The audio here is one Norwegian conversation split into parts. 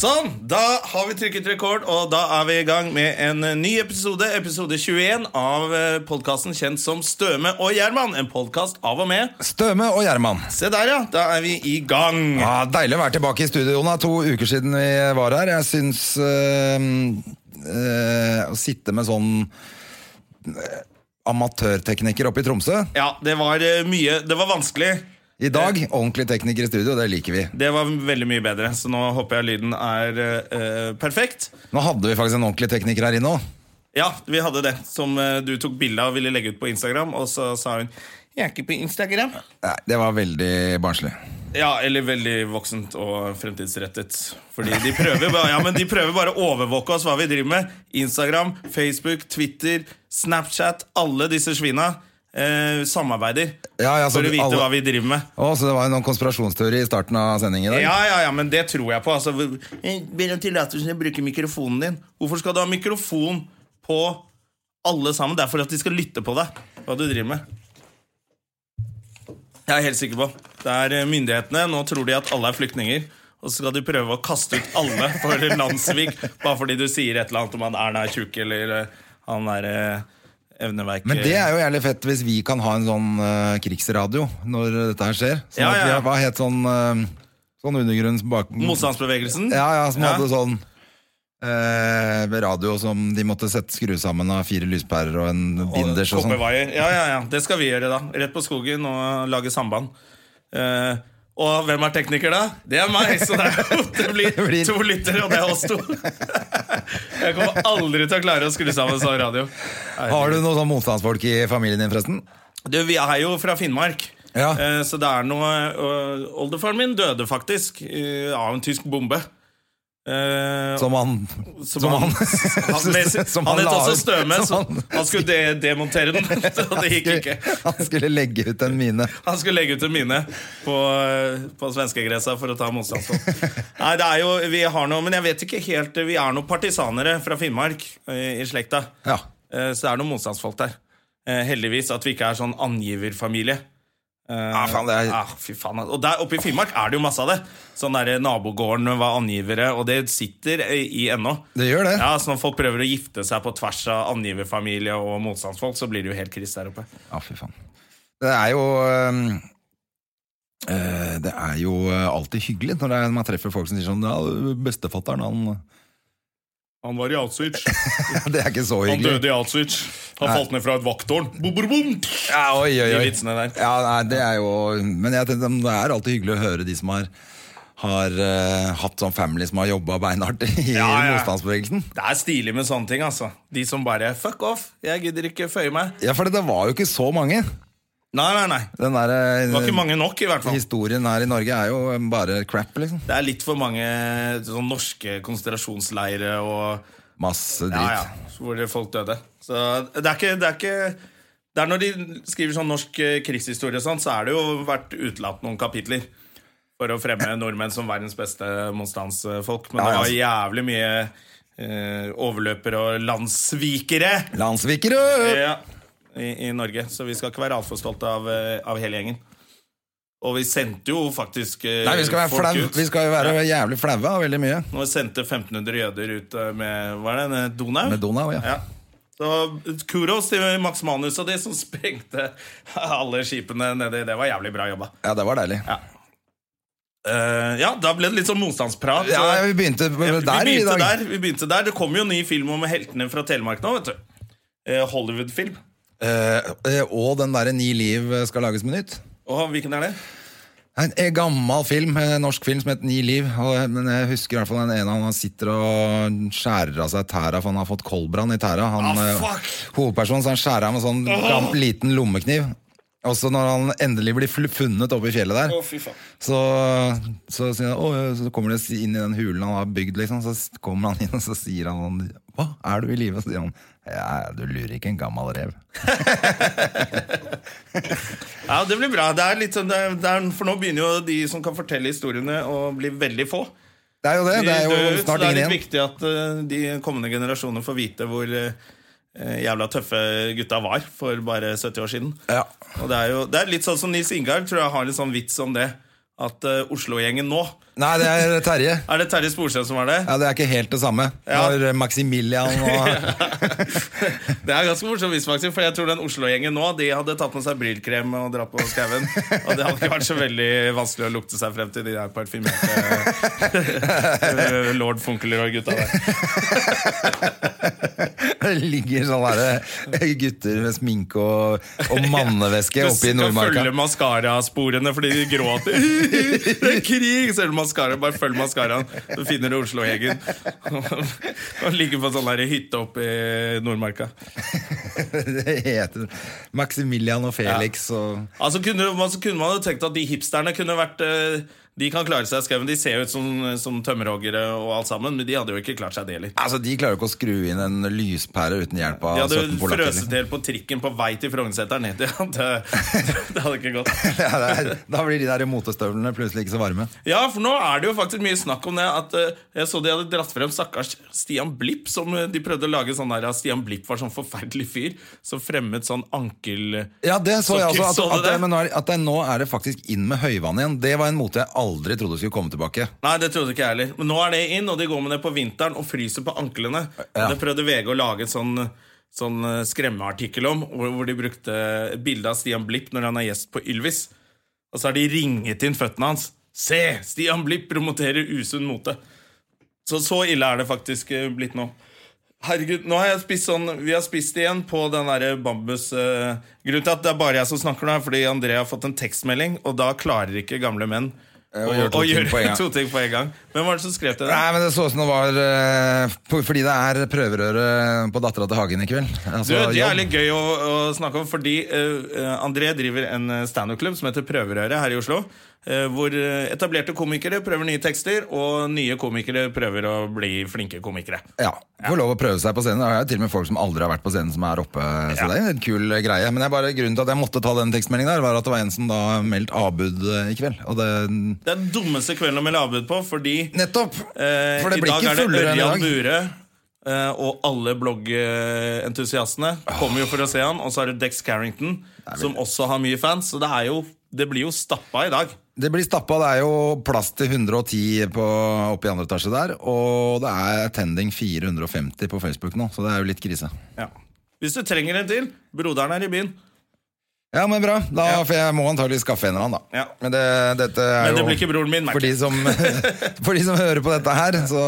Sånn, da har vi trykket rekord, og da er vi i gang med en ny episode, episode 21 av podkasten kjent som Støme og Gjerman. En podkast av og med Støme og Gjerman. Se der, ja. Da er vi i gang. Ja, deilig å være tilbake i studio. Det er to uker siden vi var her. Jeg syns øh, øh, å sitte med sånn øh, amatørtekniker oppe i Tromsø Ja, det var eh, mye Det var vanskelig. I dag, ordentlig tekniker i studio, det liker vi. Det var veldig mye bedre, så nå håper jeg lyden er eh, perfekt. Nå hadde vi faktisk en ordentlig tekniker her inne òg. Ja, vi hadde det, som eh, du tok bilde av og ville legge ut på Instagram, og så sa hun 'Jeg er ikke på Instagram'. Nei, det var veldig barnslig. Ja, eller veldig voksent og fremtidsrettet. Fordi de prøver, bare, ja, men de prøver bare å overvåke oss hva vi driver med. Instagram, Facebook, Twitter, Snapchat. Alle disse svina eh, samarbeider Ja, ja, så for å vite alle- hva vi driver med. Å, så det var noen konspirasjonsteori i starten av sendingen? Ja, ja, ja, men det tror jeg på. Altså, Eh, Ber om tillatelse til bruke mikrofonen din. Hvorfor skal du ha mikrofon på alle sammen? Det er for at de skal lytte på deg, hva du driver med. Jeg er helt sikker på. Det er eh, myndighetene. Nå tror de at alle er flyktninger. Og så skal de prøve å kaste ut alle for landssvik bare fordi du sier et eller annet om han Erna er tjukk eller eh, han er eh, evneveik. Men det er jo jævlig fett hvis vi kan ha en sånn uh, krigsradio når dette her skjer. Sånn Ja, at vi har, Hva het sånn uh, Sånn undergrunns bak... Motstandsbevegelsen. Ja, ja, som hadde sånn eh, radio som de måtte sette skru sammen av fire lyspærer og en binders og sånn. Ja, ja, ja. Det skal vi gjøre, da. Rett på skogen og lage samband. Eh, og hvem er tekniker, da? Det er meg! Så det, er, det blir to lyttere, og det er oss to. Jeg kommer aldri til å klare å skru sammen sånn radio. Har du noen sånn motstandsfolk i familien din, forresten? Du, vi er jo fra Finnmark. Ja. Eh, Så det er noe øh, Oldefaren min døde faktisk eh, av en tysk bombe. Eh, Som han Som som han, han- med, som han han het også Støme, så han- skulle de demontere den. Det gikk ikke. Han skulle legge ut en mine. Han skulle legge ut en mine på, på svenskegresa for å ta motstandsfolk. Nei, det er jo, vi har noe, men jeg vet ikke helt Vi er noen partisanere fra Finnmark eh, i slekta. Ja. Eh, Så det er noen motstandsfolk der. Eh, Heldigvis at vi ikke er sånn angiverfamilie. Eh, Ja, faen, det er- ah, fy faen. Og der oppe i Finnmark er det jo masse av det. Sånn der Nabogården var angivere, og det sitter i i ennå. Det gjør det. Ja, så Når folk prøver å gifte seg på tvers av angiverfamilie og motstandsfolk, så blir det jo helt krise der oppe. Ja, fy faen. Det er jo um, Det er jo alltid hyggelig når man treffer folk som sier sånn Ja, bestefatteren, han Han var i Auschwitz. Det er ikke så hyggelig. Han døde i Auschwitz. Han Nei. falt ned fra et vakttårn. Bom, bom. Ja, oi, oi, De oi. vitsene der. Ja, nei, det er jo Men jeg tenkte, det er alltid hyggelig å høre de som har har uh, hatt sånn family som har jobba beinhardt i Ja, ja. motstandsbevegelsen. Det er stilig med sånne ting, altså. De som bare fuck off, jeg gidder ikke føye meg. Ja, for det var jo ikke så mange. Nei, nei, nei. Den der, øh, Det var ikke mange nok, i hvert fall. Historien her i Norge er jo bare crap, liksom. Det er litt for mange sånn norske konsentrasjonsleire og Masse dritt. ja, ja, hvor folk døde. Så det er ikke Det er, ikke, det er når de skriver sånn norsk eh, krigshistorie, og sånn, så er det jo vært utelatt noen kapitler for å fremme nordmenn som verdens beste motstandsfolk. Men det var jævlig mye eh, overløpere og landssvikere Landssvikere! ja, i, i Norge. Så vi skal ikke være altfor stolte av, eh, av hele gjengen. Og vi sendte jo faktisk eh, Nei, vi skal, folk flau. ut. vi skal jo være jævlig flaue av veldig mye. Vi sendte 1500 jøder ut eh, med Hva er det? Donau? Med Donau, ja. Ja. Så kuros til Max Manus og de som sprengte alle skipene nedi. Det var jævlig bra jobba. Ja, det var deilig. Ja. Uh, ja, da ble det litt sånn motstandsprat. Ja, vi begynte der vi i begynte der, vi begynte der. Det kommer jo ny film om heltene fra Telemark nå, vet du. Hollywood-film. Eh, eh, og den derre Ni liv skal lages med nytt. Og hvilken er det? En, en gammel film, en norsk film som heter Ni liv. Og, men jeg husker i hvert fall den ene han sitter og skjærer av seg tæra, for han har fått koldbrann i tæra. Han, Ah, eh, hovedpersonen, så han skjærer av med sånn gam, liten lommekniv. Og så når han endelig blir funnet oppe i fjellet der, oh, så, så, sier «Å, så kommer det inn i den hulen han har bygd, liksom. Så kommer han inn, og så sier han Hva, er du i live? Sier han Ja, du lurer ikke en gammel rev. Ja, det blir bra. Det er litt sånn, det er, det er, for nå begynner jo de som kan fortelle historiene, å bli veldig få. Det er jo det. Det er jo snart ingen igjen. det er litt viktig at eh, de kommende generasjoner får vite hvor eh, jævla tøffe gutta var for bare 70 år siden. Ja. Og det er jo det er litt sånn som Nils Ingar tror jeg har litt sånn vits om det. at eh, Oslo-gjengen nå Nei, det er Terje. Er det Terje Sporsem som er det? Ja, Det er ikke helt det samme. Ja. Når Maximilian og Det er ganske morsomt, hvis, Maxim, for jeg tror den Oslo-gjengen nå De hadde tatt med seg brylkrem og dratt på skauen. Og det hadde ikke vært så veldig vanskelig å lukte seg frem til de der parfymerte lord Funkelrøy-gutta der. Det ligger sånne der gutter med sminke og, og mannevæske Du skal Nordmarka. følge maskarasporene fordi de gråter. Det er krig! Selv du maskara, bare følg maskaraen, så finner du Oslo-gjengen. Og ligger på sånn der hytte oppe i Nordmarka. Det heter Maximilian og Felix og Altså kunne, man, så kunne man jo tenkt at de hipsterne kunne vært eh, De kan klare seg i skauen. De ser jo ut som, som tømmerhoggere og alt sammen, men de hadde jo ikke klart seg det heller. Altså, De klarer jo ikke å skru inn en lyspære uten hjelp De av hadde 17 polakker. frøset helt del på trikken på vei til Frognerseteren ned til det, det hadde ikke gått. Ja, er, da blir de der motestøvlene plutselig ikke så varme. Ja, for nå er det jo faktisk mye snakk om det at eh, Jeg så de hadde dratt frem stakkars Stian Blipp, som eh, de prøvde å lage sånn der at Stian Blipp var sånn forferdelig fyr som fremmet sånn ankel... Ja, det så jeg også. At, at, at, det? men nå er, at det, nå er det faktisk inn med høyvann igjen. Det var en mote jeg aldri trodde skulle komme tilbake. Nei, det trodde ikke jeg heller. Men nå er det inn, og de går med det på vinteren og fryser på anklene. Ja. Det prøvde VG å lage et sånn, sånn eh, skremmeartikkel om, hvor, hvor de brukte bilde av Stian Blipp når han er gjest på Ylvis. Og så har de ringet inn føttene hans. Se! Stian Blipp promoterer usunn mote. Så så ille er det faktisk eh, blitt nå. Herregud, nå har jeg spist sånn Vi har spist igjen på den der bambus Uh, Grunnen til at det er bare jeg som snakker nå, er fordi André har fått en tekstmelding, og da klarer ikke gamle menn å å gjøre to gjør to ting på en gang. Hvem var det som skrev til deg? Nei, men Det så ut som det var eh, fordi det er prøverøre på dattera til Hagen i kveld. Du, Altså, det er jævlig litt gøy å, å snakke om, fordi uh, André driver en standup-klubb som heter Prøverøret her i Oslo. Eh, hvor eh, etablerte komikere prøver nye tekster, og nye komikere prøver å bli flinke komikere. Ja, Får lov å prøve seg på scenen. Det er til og med folk som aldri har vært på scenen, som er oppe. Så Ja. det er en kul greie. Men det er bare grunnen til at jeg måtte ta den tekstmeldingen der, var at det var en som da meldte avbud eh, i kveld. Og det Det er den dummeste kvelden å melde avbud på, fordi Nettopp! For det blir ikke er det fullere enn i dag. Bure. eh, og alle bloggentusiastene kommer jo for å se han. Og så er det Dex Carrington, som også har mye fans. Så det, er jo, det blir jo stappa i dag. Det blir stappa. Det er jo plass til 110 på, oppe i andre etasje der. Og det er attending 450 på Facebook nå, så det er jo litt krise. Ja. Hvis du trenger en til, broderen er i byen. Ja, men bra. Da, Ja. For jeg må antagelig skaffe en eller annen, da. Ja. Men det, dette er Men det blir ikke broren min, for de, som, for de som hører på dette her, så,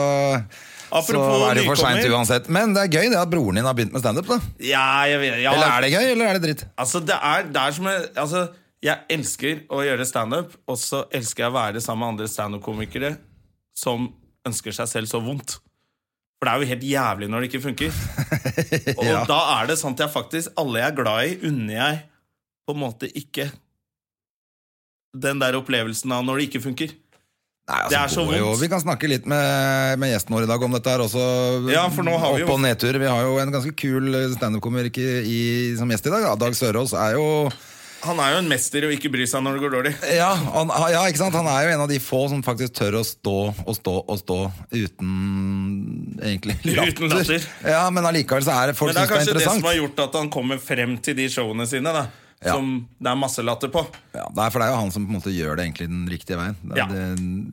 så er det for seint uansett. Men det er gøy det at broren din har begynt med standup. Ja, ja. Eller er det gøy, eller er det dritt? Altså, det er, det er som jeg, altså, jeg elsker å gjøre standup, og så elsker jeg å være sammen med andre standup-komikere som ønsker seg selv så vondt. For det er jo helt jævlig når det ikke funker. Og Ja. da er det sånn at jeg faktisk Alle jeg er glad i, unner jeg på en måte ikke den der opplevelsen av når det ikke funker. Nei, altså, Det er så vondt. Vi kan snakke litt med, med gjesten vår i dag om dette her også. Ja, for nå har vi jo- Opp- og nedtur. Vi har jo en ganske kul standup-komiker i- som gjest i dag. Dag Sørås er jo Han er jo en mester i å ikke bry seg når det går dårlig. ja, han, ja, ikke sant? Han er jo en av de få som faktisk tør å stå og stå og stå uten egentlig Uten latter. Ja, Men allikevel så er det folk Men det er interessant. Men det er kanskje det som har gjort at han kommer frem til de showene sine. Da, Ja. Som det er masse latter på. Ja, det er for det er jo han som på en måte gjør det egentlig den riktige veien. Det, Ja. det,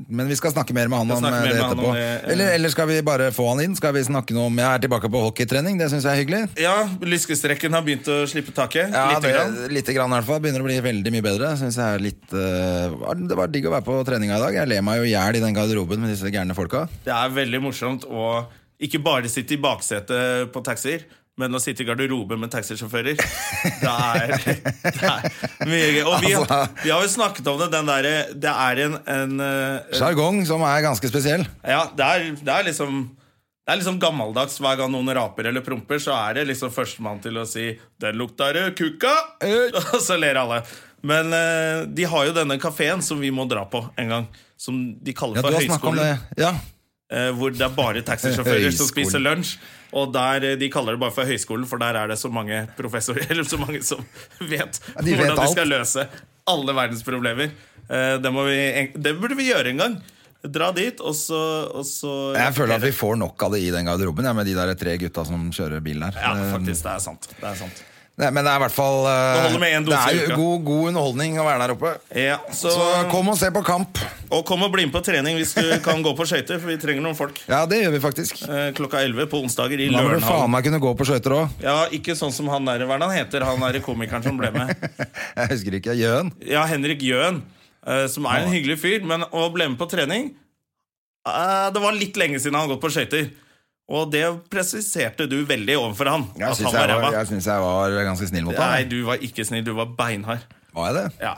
men vi skal snakke mer med han om det med etterpå. om det, eh. Eller, eller skal vi bare få han inn? Skal vi snakke noe om Jeg er tilbake på hockeytrening, det syns jeg er hyggelig. Ja, Lyskestrekken har begynt å slippe taket. Ja, lite det, grann. Lite grann i hvert fall. Begynner å bli veldig mye bedre. Synes jeg er litt uh, Det var digg å være på treninga i dag. Jeg ler meg jo i hjel i den garderoben med disse gærne folka. Det er veldig morsomt å ikke bare sitte i baksetet på taxier, men å sitte i garderobe med taxisjåfører. Det er, det er mye gøy. Og vi, Altså- vi har jo snakket om det. Den derre Det er en, en eh, Sjargong som er ganske spesiell. Ja, det er, det er liksom det er liksom gammeldags. Hver gang noen raper eller promper, så er det liksom førstemann til å si 'Den lukta rød kuka', Og så ler alle. Men eh, de har jo denne kafeen som vi må dra på en gang. Som de kaller Ja, for det. Ja. Eh, hvor det er bare taxisjåfører som spiser lunsj. Og der, eh, De kaller det bare for Høyskolen, for der er det så mange professorer Eller så mange som vet Ja, de vet hvordan de skal løse alle verdens problemer. Eh, Det, vi, det burde vi gjøre en gang. Dra dit, og så, og så Jeg føler at vi får nok av det i den garderoben, ja, med de der tre gutta som kjører bil der. Ja, faktisk. Det er sant. Det er sant. Nei, men det er i hvert fall eh, Det holder med en dose Det i uka. god, god underholdning å være der oppe. Ja, så, Så kom og se på kamp. Og kom og bli med på trening hvis du kan gå på skøyter, for vi trenger noen folk. Ja, det gjør vi faktisk. Eh, Klokka 11 på onsdager i Da må du faen meg kunne gå på skøyter òg. Ja, ikke sånn som han der, hva er det han heter, han er komikeren som ble med. Jeg husker ikke. Jøen? Ja, Henrik Jøen, eh, som er en hyggelig fyr, men å bli med på trening Det var litt lenge siden han har gått på skøyter. Og det presiserte du veldig overfor han. Jeg syns jeg, jeg, jeg var ganske snill mot ham. Nei, du var ikke snill. Du var beinhard. Var jeg det? Ja.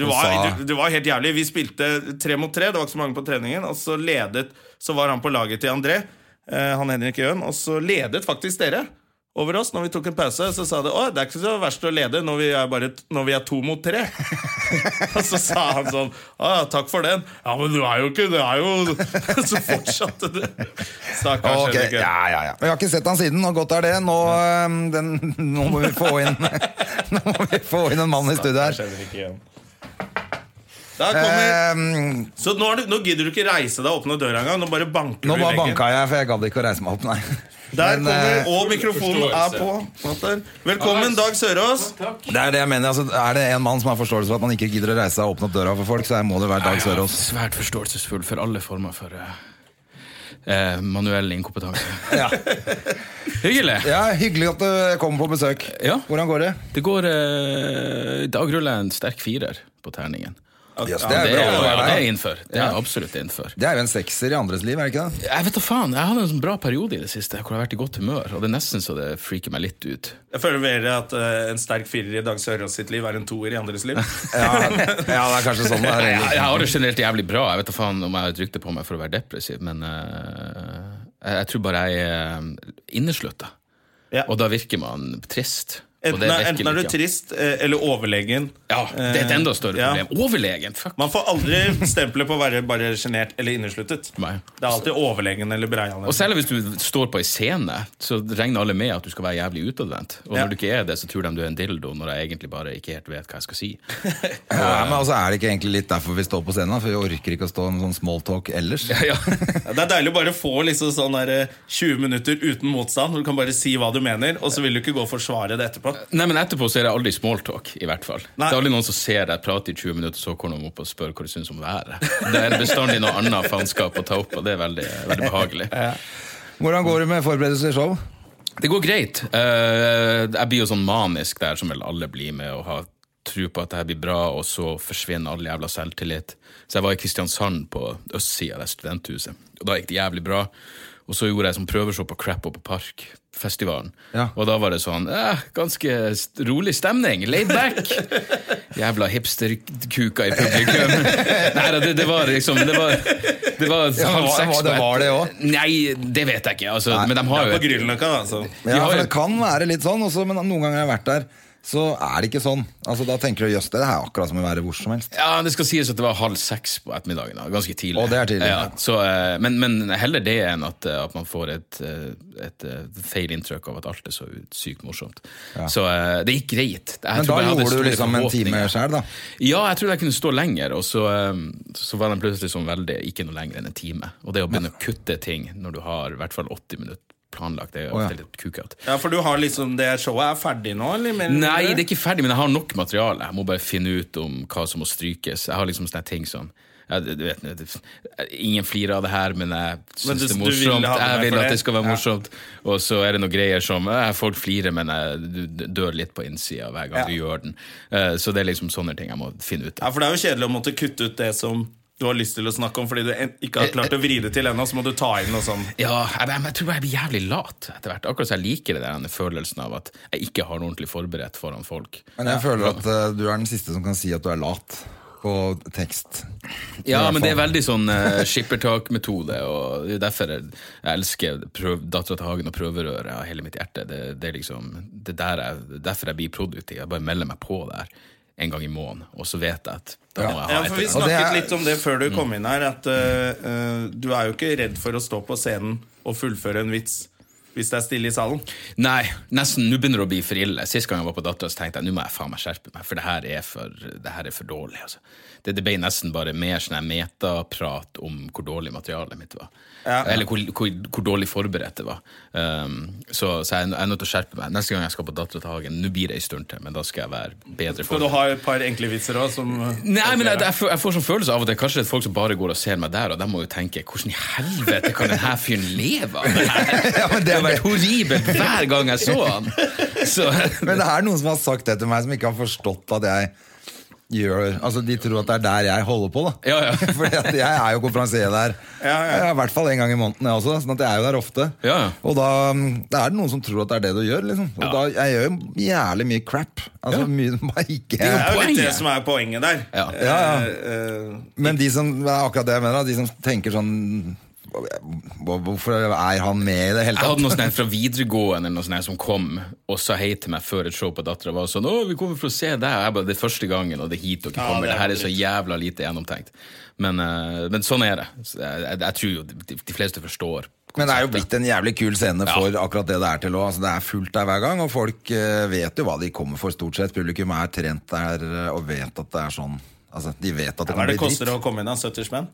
Du var, du, du var helt jævlig. Vi spilte tre mot tre, det var ikke så mange på treningen. Og så ledet Så var han på laget til André, eh, han Henrik Jøen, og så ledet faktisk dere over oss når vi tok en pause. Så sa de at det er ikke så verst å lede når vi er, bare, når vi er to mot tre. og så sa han sånn å, takk for den. Ja, men du er jo ikke Det er jo Så fortsatte du. Stakkars okay. Henrik ja, ja, ja. vi Jeg har ikke sett han siden, og godt er det. Nå, den, nå må vi få inn Nå må vi få inn en mann i studio her. Ehm, Så nå, er du, nå gidder du ikke reise deg og åpne døra engang. Nå bare banker nå du i bare veggen. banka jeg, for jeg gadd ikke å reise meg opp, nei. Der Men, kommer, eh, Og mikrofonen er på. Matter. Velkommen, Dag Sørås. Det er det jeg mener. Altså, er det en mann som har forståelse for at man ikke gidder å reise seg og åpne opp døra for folk, så må det være Dag Sørås. Svært forståelsesfull for alle former for uh, eh, manuell inkompetanse. Ja. Hyggelig! ja, Hyggelig at du kommer på besøk. Ja. Hvordan går det? Det går uh, I dag ruller jeg en sterk firer på terningen. Yes, Ja, det er Det er, ja, det er innenfor. Det er absolutt innenfor. Det er jo en sekser i andres liv, er det ikke det? Jeg vet da faen, jeg hadde en sånn bra periode i det siste hvor jeg har vært i godt humør. Og det er nesten så det freaker meg litt ut. Jeg føler mer at uh, en sterk firer i Dag Sørås sitt liv er en toer i andres liv. Ja, ja det er kanskje sånn det er. Jeg, jeg har det generelt jævlig bra. Jeg vet da faen om jeg har et rykte på meg for å være depressiv, men uh, jeg, jeg tror bare jeg er eh, inneslutta. Ja. Og da virker man trist. Enten, er- enten er du trist eh, eller overlegen. Ja, det er et enda større Ja. problem. Overlegen, fuck Man får aldri stempelet på å være bare sjenert eller innesluttet. Nei. Det er alltid overlegen eller breial. Og selv hvis du står på ei scene, så regner alle med at du skal være jævlig utadvendt. Og Ja. når du ikke er det, så tror de du er en dildo, når jeg egentlig bare ikke helt vet hva jeg skal si. Ja, men altså, Er det ikke egentlig litt derfor vi står på scenen? For vi orker ikke å stå en sånn smalltalk ellers. Ja, Ja, Det er deilig å bare få liksom sånn der, eh, 20 minutter uten motstand. hvor Du kan bare si hva du mener, og så vil du ikke gå og forsvare det etterpå. Nei, men etterpå så er det aldri smalltalk, i hvert fall. Nei. Det er aldri noen som ser deg prate i 20 minutter, så kommer de opp og spør hva du syns om været. Det er bestandig noe annet faenskap å ta opp, og det er veldig, veldig behagelig. Hvordan går det med forberedelser til show? Det går greit. Eh, jeg blir jo sånn manisk der, som vel alle blir med, og ha tro på at det her blir bra, og så forsvinner all jævla selvtillit. Så jeg var i Kristiansand, på østsida av studenthuset, og da gikk det jævlig bra. Og så gjorde jeg sånn prøveshow på Crap Up Park-festivalen. Ja. Og da var det sånn eh, ganske rolig stemning. Laid back. Jævla hipsterkuka i publikum. Nei det, det var liksom Det var, det var Ja, halv seks det var det òg? Nei, det vet jeg ikke. Altså, men de har jo ja, på grillen da. Så. Ja, har for Det kan være litt sånn, også, men noen ganger har jeg vært der, så er det ikke sånn. Altså Da tenker du jøss, det er akkurat som å være hvor som helst. Ja, Det skal sies at det var halv seks på ettermiddagen. da, Ganske tidlig. Å, det er tidlig, Ja, ja. så, eh, men, men heller det enn at, eh, at man får et, eh, et, feil inntrykk av at alt er så sykt morsomt. Så eh, det gikk greit. Jeg Men da gjorde du liksom en time sjøl, da. Ja, jeg trodde jeg kunne stå lenger, og så, så var den plutselig sånn veldig ikke noe lenger enn en time. Og det å begynne å kutte ting når du har i hvert fall 80 minutter planlagt, det er ofte litt kukete. Ja, For du har liksom det showet er ferdig nå, eller? Mer Nei, det er ikke ferdig, men jeg har nok materiale. Jeg må bare finne ut om hva som må strykes. Jeg har liksom sånne ting som ja, du du vet, Ingen flirer av det her, men jeg syns det er morsomt. vil morsomt. Jeg vil at det? skal være Ja. morsomt. Og så er det noen greier som Folk flirer, men jeg du dør litt på innsida hver gang Ja. du gjør den. Eh, Så det er liksom sånne ting jeg må finne ut Ja. For det er jo kjedelig å måtte kutte ut det som du har lyst til å snakke om, fordi du ikke har klart å vri det til ennå, så må du ta inn noe sånn. Ja, jeg, jeg, tror bare jeg blir jævlig lat etter hvert. Akkurat så jeg liker det der denne følelsen av at jeg ikke har noe ordentlig forberedt foran folk. Men jeg føler at uh, du er den siste som kan si at du er lat på tekst. Ja, men det er veldig sånn uh, skippertak-metode, og det er derfor jeg, elsker prøv, Dattera til Hagen og prøverøret av hele mitt hjerte. Det, det er liksom, det er der jeg, derfor jeg blir produktiv. Jeg bare melder meg på der en gang i måneden, og så vet jeg at da må jeg Ja, ha for Vi snakket er- litt om det før du kom inn her, at uh, uh, du er jo ikke redd for å stå på scenen og fullføre en vits hvis det er stille i salen? Nei, nesten. Nå begynner det å bli for ille. Sist gang jeg var på Dattera, tenkte jeg nå må jeg faen meg skjerpe meg, for det her er for, det her er for dårlig. Altså. Det, det ble nesten bare mer sånn metaprat om hvor dårlig materialet mitt var. Ja. Eller hvor, hvor, hvor dårlig forberedt det var. Um, så, så jeg, jeg er nødt til å skjerpe meg. Neste gang jeg skal på Dattera til Hagen, nå blir det en stund til, men da skal jeg være bedre Skal du ha et par enkle vitser òg? Nei, men jeg, jeg, får, jeg får sånn følelse av Kanskje det er folk som bare går og ser meg der, og de må jo tenke hvordan i helvete kan denne fyren leve av det her? Ja, men det Har vært horribelt hver gang jeg så han. Så, Men det er noen som har sagt det til meg, som ikke har forstått at jeg gjør Altså, De tror at det er der jeg holder på, da. Ja, ja. Fordi at jeg er jo konferansier der. Ja, ja. I hvert fall en gang i måneden, jeg også. Sånn at jeg er jo der ofte. Ja, ja. Og da, da er det noen som tror at det er det du gjør. liksom Og Ja. da, Jeg gjør jo jævlig mye crap. Altså Ja. mye som bare ikke Det er jo litt det som er poenget der. Ja. Ja, ja. Eh, eh, Men de som det er akkurat det jeg mener, de som tenker sånn Hvorfor er han med i det hele Jeg hadde tatt? noen sånne her fra videregående eller noe sånt her som kom og sa hei til meg før et show på Dattera. Var sånn 'Å, vi kommer for å se deg.' Jeg bare, det er første gangen, og det er hit dere Ja, kommer. det Det, er her er så jævla lite gjennomtenkt. Men, eh, men sånn er det. Jeg, jeg, jeg tror jo de, de fleste forstår. Men det er jo blitt en jævlig kul scene Ja. for akkurat det det er til òg. Altså, det er fullt der hver gang, og folk eh, vet jo hva de kommer for, stort sett. Publikum er trent der eh, og vet at det er sånn. Altså, De vet at det Hva kan er det bli koster dritt. å komme inn? da? 70 spenn?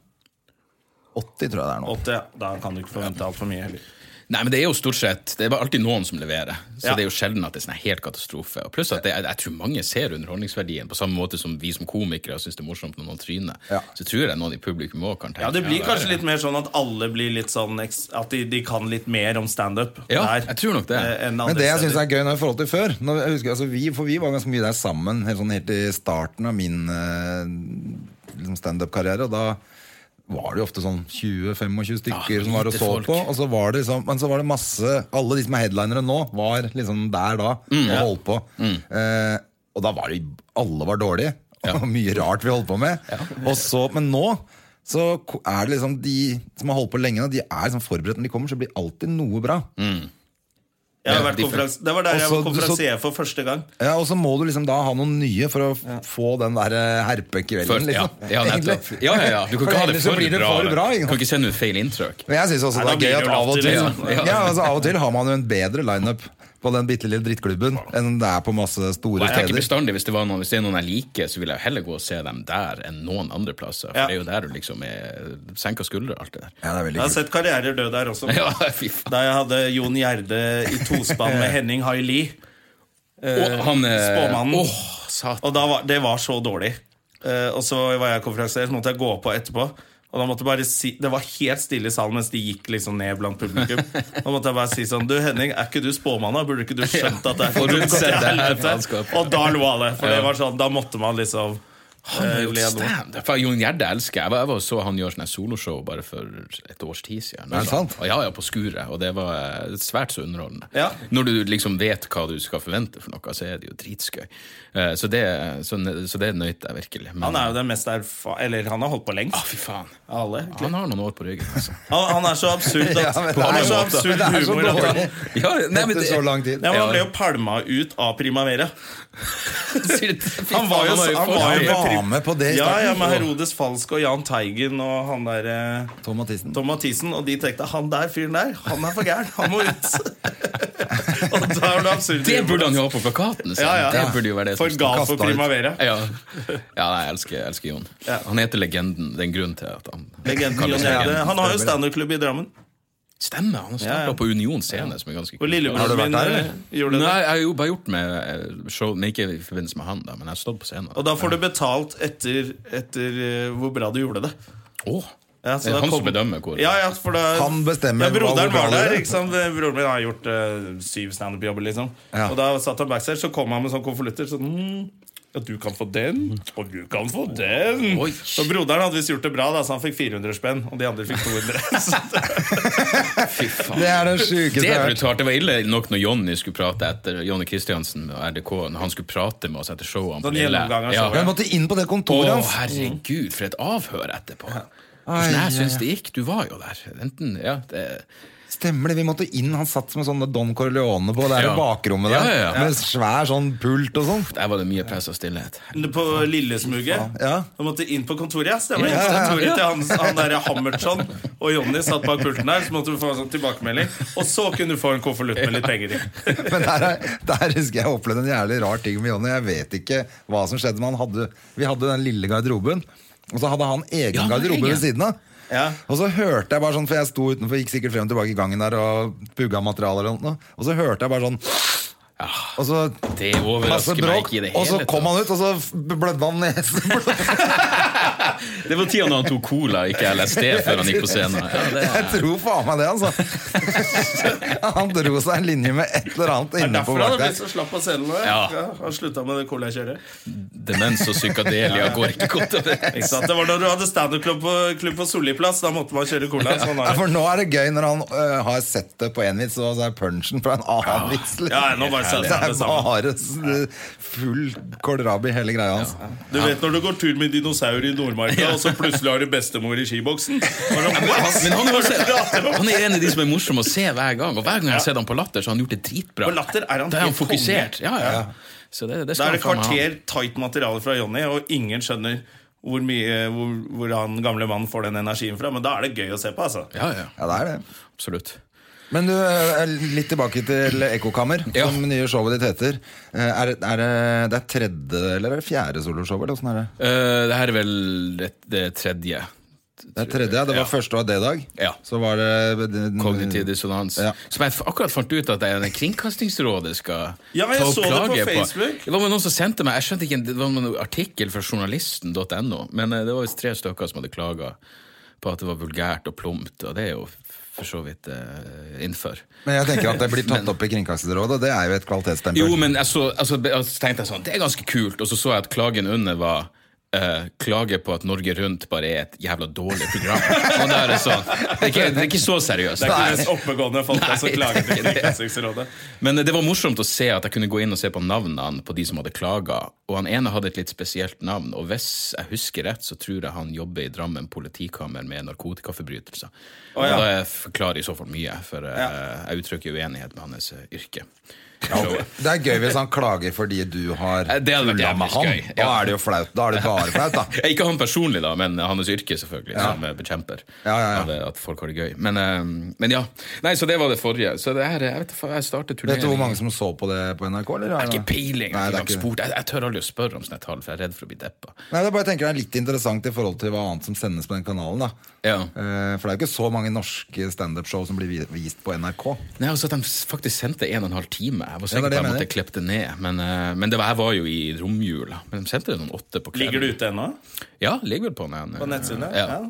80, tror jeg det er nå. 80? ja. Da kan du ikke forvente altfor mye heller. Nei, men det er jo stort sett Det er bare alltid noen som leverer. Så Ja. det er jo sjelden at det er sånn helt katastrofe. Og pluss at det, jeg, jeg tror mange ser underholdningsverdien på samme måte som vi som komikere syns det er morsomt når noen tryner. Ja. Så tror jeg noen i publikum òg kan tenke Ja, Det blir ja, kanskje litt mer sånn at alle blir litt sånn At de, de kan litt mer om standup Ja, der. jeg tror nok det. eh, Men det jeg syns er gøy nå i forhold til før når, jeg husker, altså, vi, For vi var ganske mye der sammen helt, sånn, helt i starten av min eh, liksom standup-karriere. Og da var det jo ofte sånn 20-25 stykker Ja, som var og så folk. på. Og så var det liksom, men så var det masse Alle de som er headlinere nå, var liksom der da Mm, og holdt på. Eh, og da var det Alle var dårlige. Og mye rart vi holdt på med. Og så, men nå så er det liksom de som har holdt på lenge, nå, de er liksom forberedt når de kommer, så blir alltid noe bra. Jeg har Ja, vært de- konferans- det var der jeg var konferansier for første gang. Ja, Og så må du liksom da ha noen nye for å ja. få den der eh, herpekvelden, liksom. ja, Ja, ja, ja. Du kan ikke ha det for det bra. for bra Du kan ikke sende ut feil inntrykk. Men jeg syns også Nei, det er gøy at av og til ja. Ja. altså, Av og til har man jo en bedre lineup på den bitte lille drittklubben enn det er på masse store Jeg tenker steder. bestandig Hvis det, var noen, hvis det er noen jeg liker, så vil jeg heller gå og se dem der enn noen andre plasser. For Ja. det er jo der du liksom er senka skuldre, alt det der. Ja, det er veldig Jeg har kult. sett karrierer dø der også. Ja, fy faen. Da jeg hadde Jon Gjerde i tospann med Henning Haili. Han eh, Spåmannen. oh, satan. Og da var, det var så dårlig. Eh, og så var jeg konferansier, så måtte jeg gå på etterpå. Og da måtte jeg bare si Det var helt stille i salen mens de gikk liksom ned blant publikum. Da måtte jeg bare si sånn Du Henning, er ikke du spåmann? Burde ikke du skjønt at det er. Og da lo alle. For det var sånn Da måtte man liksom Han har eh, gjort standup! For Jon Gjerde elsker jeg. Jeg var, så han gjøre sånne soloshow bare for et års tid siden. Er det sant? Ja, ja, på Skuret. Og det var eh, svært så underholdende. Ja. Når du liksom vet hva du skal forvente for noe, så er det jo dritskøy. Eh, Så det, så, så det nøt jeg virkelig. Men, Han er jo den mest erfa... Eller han har holdt på lengst Å, fy faen. alle. Han har noen år på ryggen, altså. Han, han er så absurd at Ja, Han er så absurd men det så humor at han. Ja, nei, men det, så lang tid. ja, men han ble jo palma ut av Primavera. Han var jo, han var jo Han var med på det i Ja, starten. ja, med Herodes Falsk og Jahn Teigen og han der eh, Tom Mathisen. Tom Mathisen, og de tenkte han der fyren der, han er for gæren, han må ut. og da er det absurd. Det burde han jo ha på plakaten sin. Ja, ja. Det burde jo være det For som gal for Primavera. Ja, ja nei, jeg elsker, jeg elsker Jon. Ja. Han heter Legenden. Det er en grunn til at han Legenden Jon Gjerde. Legenden. Han har jo standup-klubb i Drammen. Stemmer, han starta Ja, ja. på Union scene, som er ganske kult. Har du vært der, eh, eller? gjorde Nei, jeg har jo bare gjort med eh, show, men ikke i forbindelse med han, da, men jeg har stått på scenen. Og da får du betalt etter, etter eh, hvor bra du gjorde det. Åh, Ja, så det er han kom- som bedømmer hvor Ja, ja, for da, Han bestemmer ja, Broderen var der. er. ikke sant? Broren min har gjort uh, syv standup-jobber, liksom. Ja. Og da satt han backstage, så kom han med sånn konvolutter. Sånn, mm, ja, du kan få den, og du kan få den. Oi. Og broderen hadde visst gjort det bra, da, så han fikk 400 spenn. Og de andre fikk 200. Fy faen. Det er det sjukeste Det jeg er har hørt. brutalt. Det var ille nok når Jonny skulle prate etter Jonny Kristiansen og RDK, når han skulle prate med oss etter showene. på Lille. Ja. Han måtte inn på det kontoret hans. herregud, for et avhør etterpå. Ai, Hvordan jeg ja, syns det gikk. Du var jo der. Enten, ja, det, Stemmer det, vi måtte inn. Han satt med sånn Don Corleone på det Ja. bakrommet der. Ja, ja, ja. Med svær sånn pult og sånn. Der var det mye press og stillhet. På Lillesmuget. Ja. Du måtte inn på kontoret. Ja, stemmer. Ja, ja, ja. Kontoret til han, han der Hammertson og Jonny satt bak pulten der. Så måtte du få en sånn tilbakemelding. Og så kunne du få en konvolutt med litt penger i. Men der, er- der husker jeg opplevde en jævlig rar ting med Jonny. Jeg vet ikke hva som skjedde, men han hadde, vi hadde den lille garderoben. Og så hadde han egen Ja, garderobe ved siden av. Ja. Og så hørte jeg bare sånn, for jeg sto utenfor, gikk sikkert frem og tilbake i gangen der og pugga materialer og noe. Og så hørte jeg bare sånn Og så Det overrasker meg ikke i det hele Og så kom han ut, og så blødde han nesen. Det var tida når han tok cola, ikke LSD, før han gikk på scenen. Ja, det Jeg tror faen meg det, altså. Han dro seg en linje med et eller annet Det er inne på derfor han bak blitt så slapp av scenen nå. Ja. Han slutta med det colakjøret. Demens og psykadelia går ikke godt over. Det var da du hadde standup-klubb på, klubb på Solli plass. Da måtte man kjøre cola. Sånn Ja, er for nå er det gøy når han øh, har sett det på én vits, og så er punchen fra en annen vits. liksom. Ja, nå bare det er bare full kålrabi hele greia hans. Du vet når du går tur med dinosaur i Nordmarka, og så plutselig har du bestemor i skiboksen? Men han er, også, han er en av de som er morsom å se hver gang. Og hver gang jeg har sett ham på Latter, så har han gjort det dritbra. På Latter er han Da er han fokusert. Ja, ja. Så det, det Da er det kvarter tight materiale fra Jonny, og ingen skjønner hvor, mye, hvor, hvor han gamle mannen får den energien fra. Men da er det gøy å se på. altså Ja, ja. Ja, det er det. Absolutt. Men du, øh, litt tilbake til Ekkokammer, Ja. som nye showet ditt heter. Eh, Er, det- er det, det er tredje eller er det fjerde soloshow? Eller åssen er det? Uh, det her er vel det, det tredje. Det er tredje. Det var Ja. første av D-dag. Ja. Så var det Kognitiv dissonans. Ja. Som jeg akkurat fant ut at det- Kringkastingsrådet skal Ja, jeg ta så det på klage Facebook. Det var noen som sendte meg Jeg skjønte ikke, Det var en artikkel fra journalisten.no, men eh, det var visst tre stykker som hadde klaga på at det var vulgært og plumpt, og det er jo for så vidt uh, innenfor. Men jeg tenker at det blir tatt opp i Kringkastingsrådet, og det er jo et kvalitetsstempel. Jo, men jeg så, altså, jeg så tenkte jeg sånn, det er ganske kult, og så så jeg at klagen under var eh, klager på at Norge Rundt bare er et jævla dårlig program. Og Det er det sånn, det er ikke, det er ikke så seriøst. Det er ikke mest oppegående folk som klager er til. Kringkastingsrådet. Men det var morsomt å se at jeg kunne gå inn og se på navnene på de som hadde klaga. Og han ene hadde et litt spesielt navn, og hvis jeg husker rett, så tror jeg han jobber i Drammen politikammer med narkotikaforbrytelser. Oh, ja. Og da forklarer i så fall mye, for uh, jeg uttrykker uenighet med hans eh, yrke. Så- Det er gøy hvis han klager fordi du har Eh, tulla med han. gøy, Da er det jo flaut. Da er det bare flaut, da. Ikke han personlig, da, men hans yrke, selvfølgelig, som eh, bekjemper Ja, ja, ja. det at folk har det gøy. Men, eh, men ja. Nei, så det var det forrige. Så det her, jeg vet jeg startet Vet du hvor mange som så på det på NRK? Eller? Det er ikke peiling. Nei, det er ikke jeg, jeg tør aldri å spørre om sånne tall, for jeg er redd for å bli deppa. Nei, det er bare jeg tenker det er litt interessant i forhold til hva annet som sendes på den kanalen. da Ja. Eh, For det er jo ikke så mange norske standup-show som blir vist på NRK. Nei, altså At de faktisk sendte en og en halv time. Jeg var Ja, sikker det er på at jeg måtte klippe det ned. Men, eh, men det var, jeg var jo i romjula. Men de sendte det noen åtte på kvelden. Ligger det ute ennå? Ja, ligger vel på den. På nettsiden? Ja.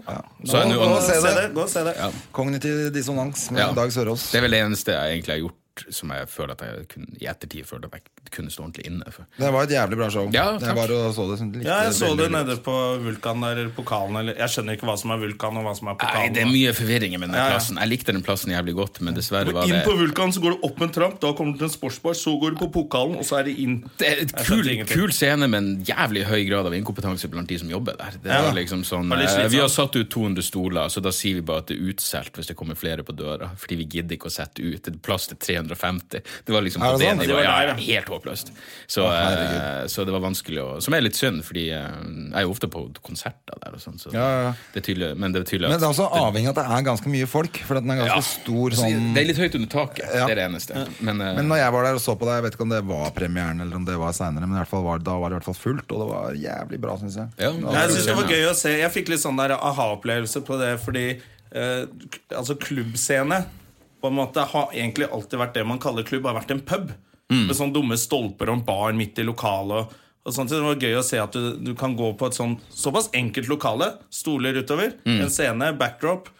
Se det. Gå og se det. Kognitiv dissonans med Ja. Dag Sørås. Det er vel det eneste jeg egentlig har gjort som jeg føler at jeg kunne, i ettertid følte at jeg kunne stå ordentlig inne for. Det var et jævlig bra show. Ja, jeg og så det. sånn, likte Ja, jeg så det nede på Vulkan der, eller pokalen eller Jeg skjønner ikke hva som er Vulkan og hva som er Nei, pokalen. Det er mye forvirring med den Ja, ja. plassen. Jeg likte den plassen jævlig godt, men dessverre var Inn det på Vulkan, så går du opp en tramp, da kommer du til en sportsbar, så går du på pokalen, og så er det inn. det er et kul, kul scene med en jævlig høy grad av inkompetanse blant de som jobber der. Det Ja. var liksom sånn, eh, Vi har satt ut 200 stoler, så da sier vi bare at det er utsolgt hvis det kommer flere på døra. Fordi vi gidder ikke å sette ut. Det er plass til 350. Det var liksom på det det nivået. Det var Ja, helt håpløst. Så, eh, så det var vanskelig å Som er litt synd, fordi eh, jeg er jo ofte på konserter der og sånn. Så Ja, ja, ja. det er tydelig, men det er tydelig Men det er også avhengig av at det er ganske mye folk. For den er ganske Ja. stor sånn det er litt høyt under taket. Ja. Det er det eneste. Men, uh, Men når jeg var der og så på det, jeg vet ikke om det var premieren eller om det var seinere, men i hvert fall var, da var det i hvert fall fullt, og det var jævlig bra, syns jeg. Ja, Jeg synes det var gøy å se. Jeg fikk litt sånn der aha-opplevelse på det, fordi eh, altså klubbscene på en måte har egentlig alltid vært det man kaller klubb, har vært en pub. Med sånne dumme stolper og en bar midt i lokalet. Og, og sånt. Det var gøy å se at du, du kan gå på et sånt, såpass enkelt lokale. Stoler utover, en scene, backdrop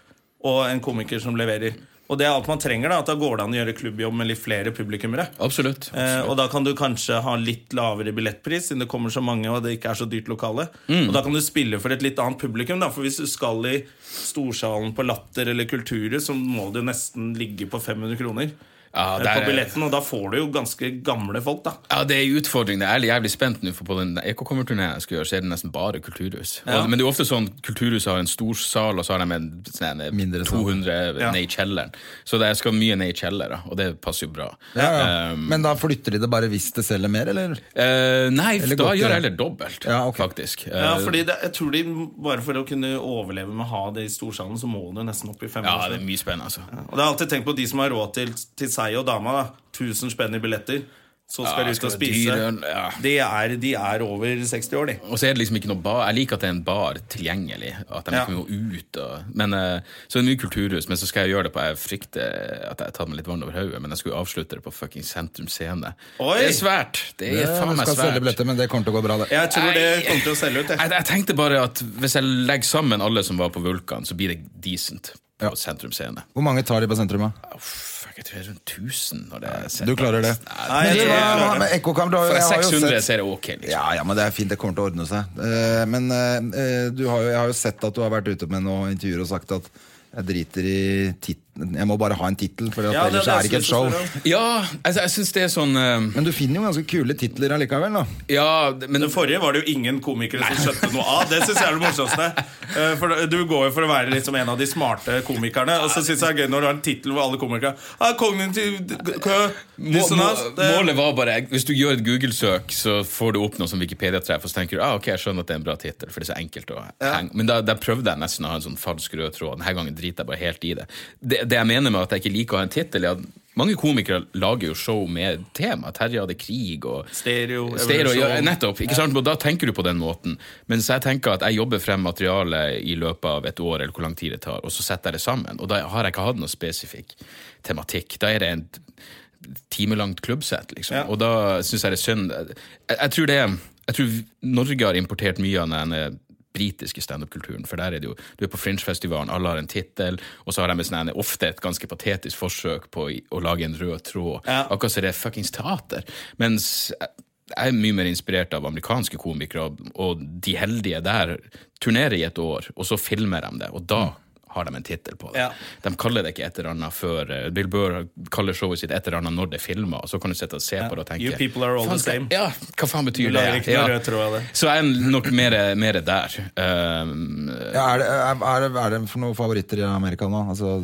og en komiker som leverer. Og det er alt man trenger. da, at Da går det an å gjøre klubbjobb med litt flere publikummere. Absolutt. Eh, og da kan du kanskje ha litt lavere billettpris, siden det kommer så mange og det ikke er så dyrt lokale. Mm. Og da kan du spille for et litt annet publikum. Da. For hvis du skal i storsalen på Latter eller Kulturhus, så må jo nesten ligge på 500 kroner. Ja, eh, der på er- billetten, og da får du jo ganske gamle folk, da. Ja, det er en utfordring. Jeg er jævlig spent nå, for på den Ekokommerturneen jeg skal gjøre, så er det nesten bare kulturhus. Og, men det er ofte sånn kulturhus har en stor sal, og så har de en sånn, en 200 Ja. ned i kjelleren. Så det skal mye ned i kjelleren, og det passer jo bra. Ja, ja. Men da flytter de det bare hvis det selger mer, eller? Uh, nei, Eller da godt, gjør ja. jeg heller dobbelt, Ja, ok. faktisk. Eh, Ja, fordi det, jeg tror de, Bare for å kunne overleve med å ha det i storsalen, så må du nesten opp i fem ja, det er mye spennende, altså. Og det har alltid tenkt på de som har råd til, til seg og dama. da 1000 spenn i billetter. Så skal Ja, de ut og spise. dyre, ja. De, er, de er over 60 år, de. Og så er det liksom ikke noe bar. Jeg liker at det er en bar tilgjengelig. At de Ja. kan gå ut. Og, men, eh, så er det mye kulturhus, men så skal jeg gjøre det på Jeg frykter at jeg har tatt meg litt vann over hodet, men jeg skulle avslutte det på fucking Sentrum Scene. Oi! Det er svært! Det er Ja, faen meg skal selge svært. billetter, men det kommer til å gå bra, det. Jeg tror det kommer til å selge ut. Jeg. Jeg, jeg tenkte bare at hvis jeg legger sammen alle som var på Vulkan, så blir det decent på Ja. Sentrum Scene. Hvor mange tar de på sentrum? da? Jeg tror det er rundt 1000 når det er. Du klarer det. Nei, Men det. men Ekkokamp, du har jo- For jeg har jo 600 sett- så er det ok, liksom. Ja, ja, men det er fint, det kommer til å ordne seg. Eh, Men eh, du har jo, jeg har jo sett at du har vært ute med noen intervjuer og sagt at jeg driter i tittelen. Jeg må bare ha en tittel, for Ja, ellers det er er det ikke et show. Ja, altså, jeg synes det er sånn uh... Men du finner jo ganske kule titler allikevel, da. Ja, men Den forrige var det jo ingen komikere som skjønte noe av. Det syns jeg er det morsomste. Eh, For Du går jo for å være liksom en av de smarte komikerne, og så syns jeg det er gøy når du har en tittel hvor alle komikere ah, Kognitiv kø, Må, må, målet var bare Hvis du gjør et Google-søk, så får du opp noe som Wikipedia-treff, og så tenker du ah, ok, jeg skjønner at det er en bra tittel, for det er så enkelt å henge. Men da, da prøvde jeg nesten å ha en sånn falsk rød tråd. Denne gangen driter jeg bare helt i det. det. Det jeg mener med at jeg ikke liker å ha en tittel, er at mange komikere lager jo show med tema. Terje hadde krig og Stereo, Stereo, ja, nettopp, ikke sant? Og da tenker du på den måten. Mens jeg tenker at jeg jobber frem materialet i løpet av et år, eller hvor lang tid det tar, og så setter jeg det sammen. Og da har jeg ikke hatt noe spesifikk tematikk. Da er det en timelangt klubbsett, liksom. Ja. Og da syns jeg det er synd jeg, jeg tror det Jeg tror Norge har importert mye av den britiske standup-kulturen. For der er det jo, Du er på Fringe-festivalen, alle har en tittel, og så har de sånn, ofte et ganske patetisk forsøk på å lage en rød tråd. Ja. Akkurat som det er fuckings teater. Mens jeg jeg er mye mer inspirert av amerikanske komikere, og de heldige der turnerer i et år, og så filmer de det, og da har de en tittel på det. Ja. De kaller det ikke et eller annet før eh, Bill Burr kaller showet sitt et eller annet når det er filma, og så kan du sitte og se på det og tenke You people are all the same." Ja, hva faen betyr det? ikke noe Ja. rød tråd av det. Så jeg er nok mer, mer der. Um, Ja, er, det, er, er, det, er det for noen favoritter i Amerika nå? Altså,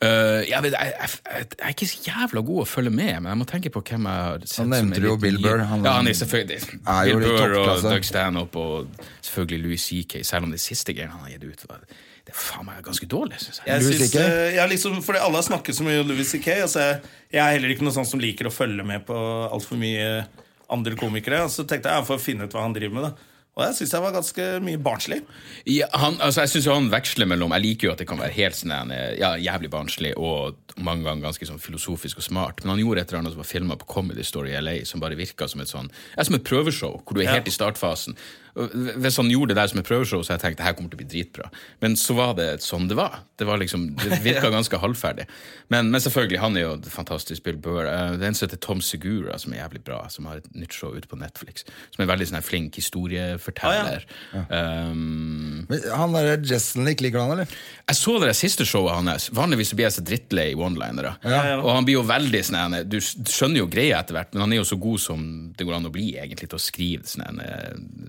Uh, jeg, vet, jeg, jeg, jeg er ikke så jævla god å følge med, men jeg må tenke på hvem jeg har sett. Han nevnte som er jo Bill Burr, han- ja, han er selvfølgelig Er Bill Burr og. Doug Stanhope og selvfølgelig Louis CK, selv om det siste greiene han har gitt ut, var, det er faen meg ganske dårlig, syns jeg. Jeg synes, CK? jeg liksom, fordi alle har snakket så mye om Louis C.K. Altså, jeg, er heller ikke noe sånn som liker å følge med på altfor mye andre komikere. Så tenkte jeg jeg for å finne ut hva han driver med. da Og jeg syns jeg var ganske mye barnslig. Ja, han, altså, jeg synes jo han veksler mellom Jeg liker jo at det kan være helt sånn eh, ja, jævlig barnslig og mange ganger ganske sånn filosofisk og smart, men han gjorde et eller annet som var filma på Comedy Story LA, som bare virka som et sånn ja, som et prøveshow, hvor du er helt i startfasen. Hvis han gjorde det der som et prøveshow, så jeg tenkte her kommer til å bli dritbra. Men så var det sånn det var. Det var liksom, det virka ganske halvferdig. Men, men selvfølgelig, han er jo et fantastisk Bill Burr. Eh, Det er en som heter Tom Segura, som er jævlig bra, som har et nytt show ute på Netflix. Som er veldig sånn flink historieforteller. um, men han der Jesselnik, liker han, eller? jeg så det der siste showet hans. Vanligvis så blir jeg så drittlei one-linere. Ja, ja. Og han blir jo veldig sånn Du skjønner jo greia etter hvert, men han er jo så god som det går an å bli, egentlig, til å skrive sånn en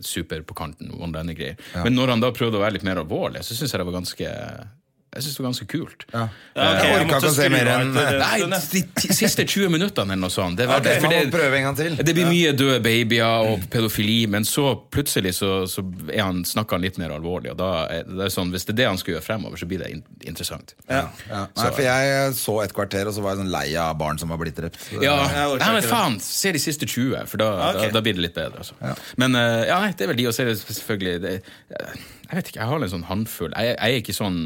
super på kanten om denne greier. Men når han da prøvde å være litt mer alvorlig, så syns jeg det var ganske jeg synes det var ganske kult. Ja. Ja, okay, Jeg orka ikke å se mer enn. Nei, de siste 20 minuttene eller noe sånt. Det, var, Ok, for man må det, prøve en gang til. det blir mye døde babyer og pedofili, men så plutselig så, så er han, snakker han litt mer alvorlig. Og da er det sånn, Hvis det er det han skal gjøre fremover, så blir det in interessant. Ja. Ja. Nei, for jeg så et kvarter, og så var jeg sånn lei av barn som var blitt drept. Ja, nei, men faen, se de siste 20, for da, okay. da, da blir det litt bedre. Altså. Men eh, ja, det er vel de, og så er det selvfølgelig det, Jeg vet ikke, jeg har en sånn håndfull. Jeg, jeg er ikke sånn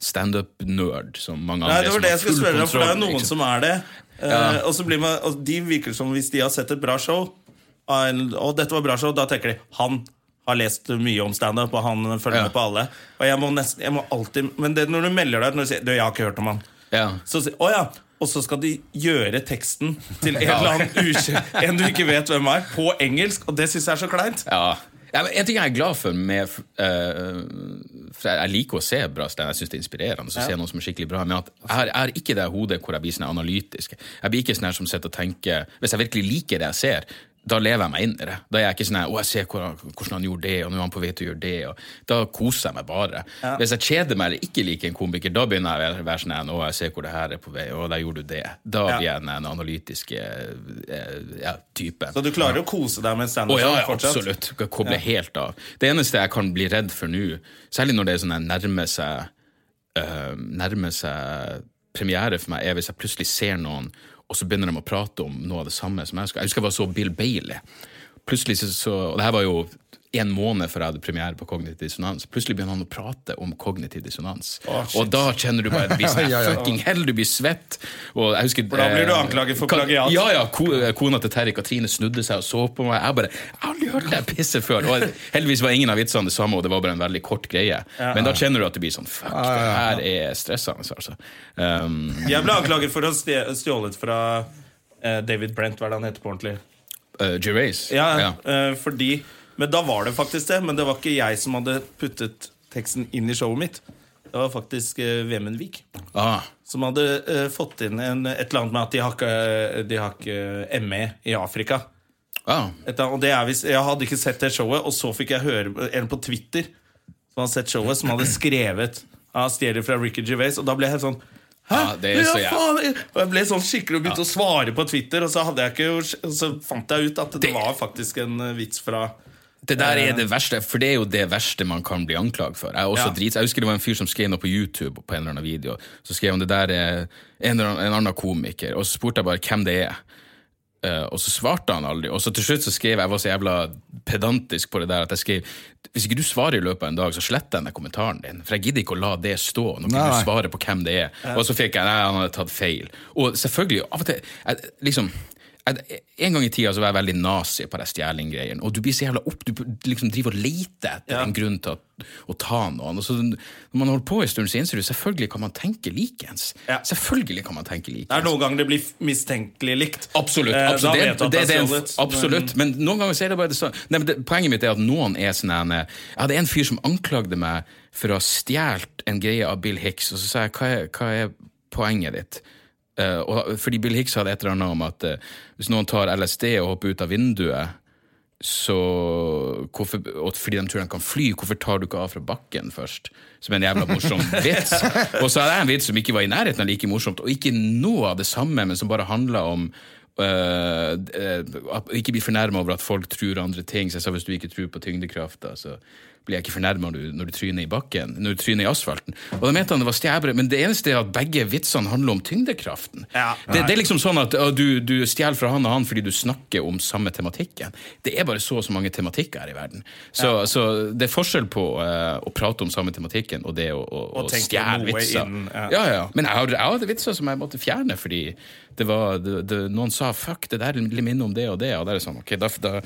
standup-nerd som mange Nei, det var det jeg skulle spørre om, for det er noen som er det. Ja. Uh, og så blir man, og de virker som hvis de har sett et bra show, og dette var bra show, da tenker de han har lest mye om standup, og han følger Ja. med på alle. Og jeg må nesten, jeg må alltid Men det, når du melder deg ut når du sier du, 'Jeg har ikke hørt om han', Ja. så sier å ja. Og så skal de gjøre teksten til en eller annen ukjent En du ikke vet hvem er, på engelsk. Og det syns jeg er så kleint. Ja. Ja, men en ting jeg er glad for med eh, for jeg, liker å se bra stand, jeg syns det er inspirerende å se noe som er skikkelig bra, men at jeg har, jeg har ikke det hodet hvor jeg blir sånn analytisk. Jeg blir ikke sånn her som sitter og tenker Hvis jeg virkelig liker det jeg ser, da lever jeg meg inn i det. Da er jeg ikke sånn å, jeg ser hvordan, han gjorde det, og nå er han på vei til å gjøre det. Og da koser jeg meg bare. Hvis jeg kjeder meg eller ikke liker en komiker, da begynner jeg å være sånn å, jeg ser hvor det her er på vei, og der gjorde du det. Da Ja. blir jeg den analytiske eh, ja, typen. Så du klarer å kose deg med en standup ja, ja, absolutt, absolutt. Kan koble helt av. Det eneste jeg kan bli redd for nå, særlig når det er sånn jeg nærmer seg øh, Nærmer seg premiere for meg, er hvis jeg plutselig ser noen, og så begynner de å prate om noe av det samme som jeg skal. Jeg husker jeg var så Bill Bailey. Plutselig så Og det her var jo en måned før jeg hadde premiere på Kognitiv dissonans. Plutselig begynner han å prate om kognitiv dissonans. Oh, og da kjenner du bare sånn Ja, ja, ja. fucking hell, du blir svett. Og jeg husker For da blir du eh, anklaget for plagiat. Ja, ja. Ko, kona til Terje Katrine snudde seg og så på meg. Jeg bare Jeg har aldri hørt det pisset før. Og heldigvis var ingen av vitsene det samme, og det var bare en veldig kort greie. Men da kjenner du at du blir sånn Fuck, det her er stressende, altså. Um, Jeg ble anklaget for å ha stjålet fra eh, David Brent, hva er det han heter på ordentlig? uh, Gervais. Ja, ja. Uh, fordi Men da var det faktisk det. Men det var ikke jeg som hadde puttet teksten inn i showet mitt. Det var faktisk uh, Vemund Vik. Ah, Som hadde uh, fått inn en, et eller annet med at de har ikke, de har ikke ME i Afrika. ah. Et og det er hvis, Jeg hadde ikke sett det showet, og så fikk jeg høre en på Twitter som hadde sett showet, som hadde skrevet av stjeler fra Ricky Gervais, og da ble jeg helt sånn Hæ? Ja, det er så jæv- faen! Og jeg ble sånn skikkelig og begynte å svare på Twitter, og så, hadde jeg ikke, og så fant jeg ut at det, Det- var faktisk en eh, vits fra Det der er det verste, for det er jo det verste man kan bli anklaget for. Jeg, Ja. drit, jeg husker det var en fyr som skrev noe på YouTube på en eller annen video. Så skrev han det der er en, eller annen, en annen komiker, og så spurte jeg bare hvem det er. Uh, og så svarte han aldri. Og så til slutt så skrev jeg, jeg var så jævla pedantisk på det der at jeg skrev hvis ikke du svarer i løpet av en dag, så sletter jeg den kommentaren din. For jeg gidder ikke å la det stå når Nei, du svarer på hvem det er. Og så fikk jeg nei, han hadde tatt feil. Og selvfølgelig, av og til jeg, liksom En gang i tida så var jeg veldig nazi på de stjelinggreiene. Og du blir så jævla opp, du liksom driver og leter etter Ja. en grunn til å, å ta noen. Og så, når man holder på en stund, så innser du selvfølgelig kan man tenke likens. Ja. Selvfølgelig kan man tenke likens. Det er noen ganger det blir mistenkelig likt. Absolutt. Eh, absolutt. Eh, Det, det, det en, absolutt. Men noen ganger så er det bare det sånn Nei, men Poenget mitt er at noen er sånn en Jeg hadde en fyr som anklagde meg for å ha stjålet en greie av Bill Hicks, og så sa jeg hva er, hva er poenget ditt? Eh, og, fordi Bill Hicks hadde et eller annet om at eh, hvis noen tar LSD og hopper ut av vinduet, så hvorfor, og fordi de tror de kan fly, hvorfor tar du ikke av fra bakken først? Som en jævla morsom vits. Og så hadde jeg en vits som ikke var i nærheten av like morsomt, og ikke noe av det samme, men som bare handla om øh, øh, ikke bli fornærma over at folk tror andre ting. Så jeg sa hvis du ikke tror på tyngdekrafta, så blir jeg ikke fornærma når, du- når du tryner i bakken, når du tryner i asfalten. Og da mente han det var stjæbre, men det eneste er at begge vitsene handler om tyngdekraften. Ja. det, det er liksom sånn at å, du, du stjeler fra han og han fordi du snakker om samme tematikken. Det er bare så og så mange tematikker her i verden. Så, så det er forskjell på uh, å prate om samme tematikken og det å, å, å stjele vitser. inn, ja. ja, ja. Men jeg hadde, jeg hadde vitser som jeg måtte fjerne fordi det var, det, det, noen sa 'fuck, det der minner om det og det', og da er det sånn, ok, da, da,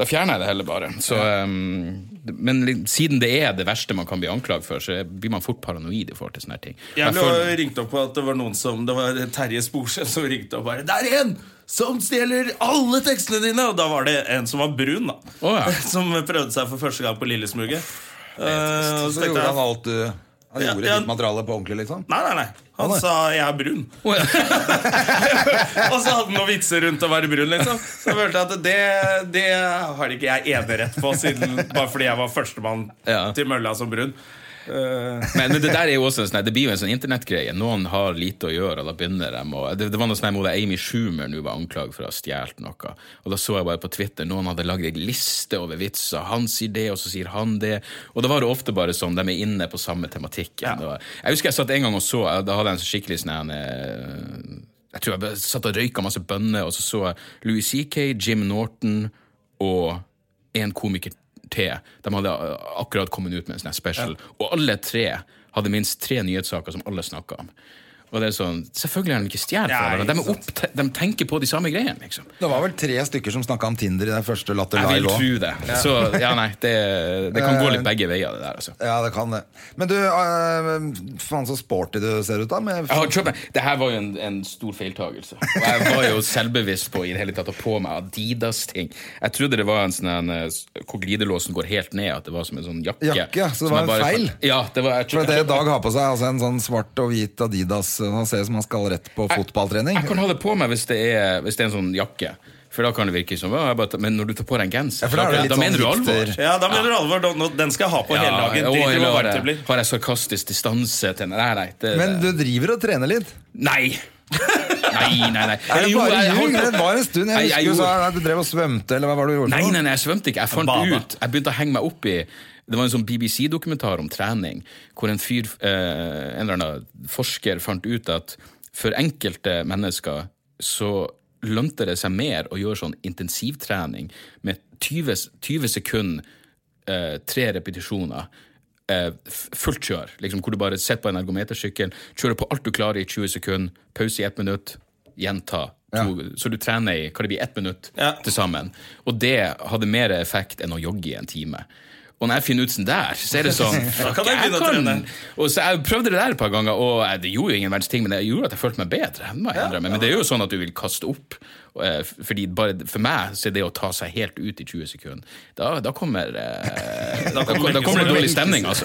da fjerner jeg det heller bare. Så, um, men siden det er det verste man kan bli anklaget for, så blir man fort paranoid i forhold til sånne ting. Jeg ble for... ringt opp på at det var noen som Det var Terje Sporsem som ringte opp bare 'Det er en som stjeler alle tekstene dine!' Og da var det en som var brun, da. Oh, ja. Som prøvde seg for første gang på Lillesmuget. Uh, og så tenkte jeg han gjorde Ja, ja. ditt materiale på ordentlig, liksom? Nei, nei, nei. Han sa 'jeg er brun'. Oh, ja. og så hadde han noen vitser rundt å være brun, liksom. Så jeg følte at det, det har ikke jeg enerett på, siden, bare fordi jeg var førstemann til mølla som brun. Eh, Men, men det der er jo også sånn, det blir jo en sånn internettgreie. Noen har lite å gjøre, og da begynner de å Det, det var noe sånn her Amy Schumer nå var anklaget for å ha stjålet noe. Og da så jeg bare på Twitter noen hadde lagd ei liste over vitser. Han sier det, og så sier han det. Og da var det ofte bare sånn, de er inne på samme tematikken. Ja. Jeg husker jeg satt en gang og så, da hadde jeg en så skikkelig sånn eh, Jeg tror jeg satt og røyka masse bønner, og så så jeg Louis CK, Jim Norton og en komiker til. De hadde uh, akkurat kommet ut med en sånn special, og alle tre hadde minst tre nyhetssaker som alle snakka om. Og det er sånn, Selvfølgelig er de ikke stjålet fra Ja, hverandre. De, de tenker på de samme greiene, liksom. Det var vel tre stykker som snakka om Tinder i den første Latter Jeg vil tro det. Så ja, nei, det, det kan gå litt begge veier, det der. altså. Ja, det kan det. Men du, uh, faen så sporty du ser ut da. Med Jeg det her var jo en, en stor feiltagelse. Og jeg var jo selvbevisst på i det hele tatt å på meg Adidas-ting. Jeg trodde det var en sånn en, eh, hvor glidelåsen går helt ned, at det var som en sånn jakke. Jakke, så det var jeg bare en feil? kan- Ja, det var jeg, For det Dag har på seg, altså en sånn svart og hvit Adidas Han ser ut som han skal rett på fotballtrening. Jeg kan ha det på meg hvis det er, hvis det er en sånn jakke. For da kan det virke som jeg bare, Men når du tar på deg en genser, Ja, da er da, sånn mener du alvor. Ja, da mener du alvor. Da- Den skal jeg ha på hele dagen. eller har det blir. jeg- Har jeg sarkastisk distanse til Nei, nei. Det, Men du driver og trener litt. Nei! Nei, nei, nei. Er det Jo, bare jeg ljug? Det var en stund. Jeg jeg husker du gjorde- sa du drev og svømte, eller hva var det du gjorde? Nei, nei, nei, jeg svømte ikke. Jeg fant Bada. ut Jeg begynte å henge meg opp i Det var en sånn BBC-dokumentar om trening, hvor en fyr, eh, en eller annen forsker, fant ut at for enkelte mennesker så lønte det seg mer å gjøre sånn intensivtrening med 20, 20 sekunder, eh, tre repetisjoner. eh, fullt kjør, liksom, hvor du bare sitter på en ergometersykkel, kjører på alt du klarer i 20 sekunder, pause i ett minutt, gjenta. To, Så du trener i hva det blir, ett minutt Ja. til sammen. Og det hadde mer effekt enn å jogge i en time. Og når jeg finner ut sånn der, så er det sånn fuck, kan jeg begynne å. Og så Jeg prøvde det der et par ganger, og eh, det gjorde jo ingen verdens ting, men det gjorde at jeg følte meg bedre. jeg. Men det er jo sånn at du vil kaste opp. eh, Fordi bare, For meg så er det å ta seg helt ut i 20 sekunder Da, da kommer eh, da, kommer, da kommer det dårlig stemning, altså.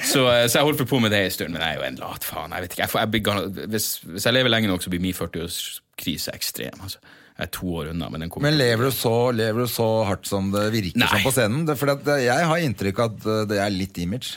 Så, eh, så jeg holdt på med det en stund, men jeg er jo en lat faen. Jeg vet ikke, jeg får, jeg blir, hvis, hvis jeg lever lenge nok, så blir min 40-årskrise ekstrem. altså. Jeg er to år unna, men Men lever du, så, lever du så hardt som det virker Nei. som på scenen? For at jeg har inntrykk av at eh, det er litt image.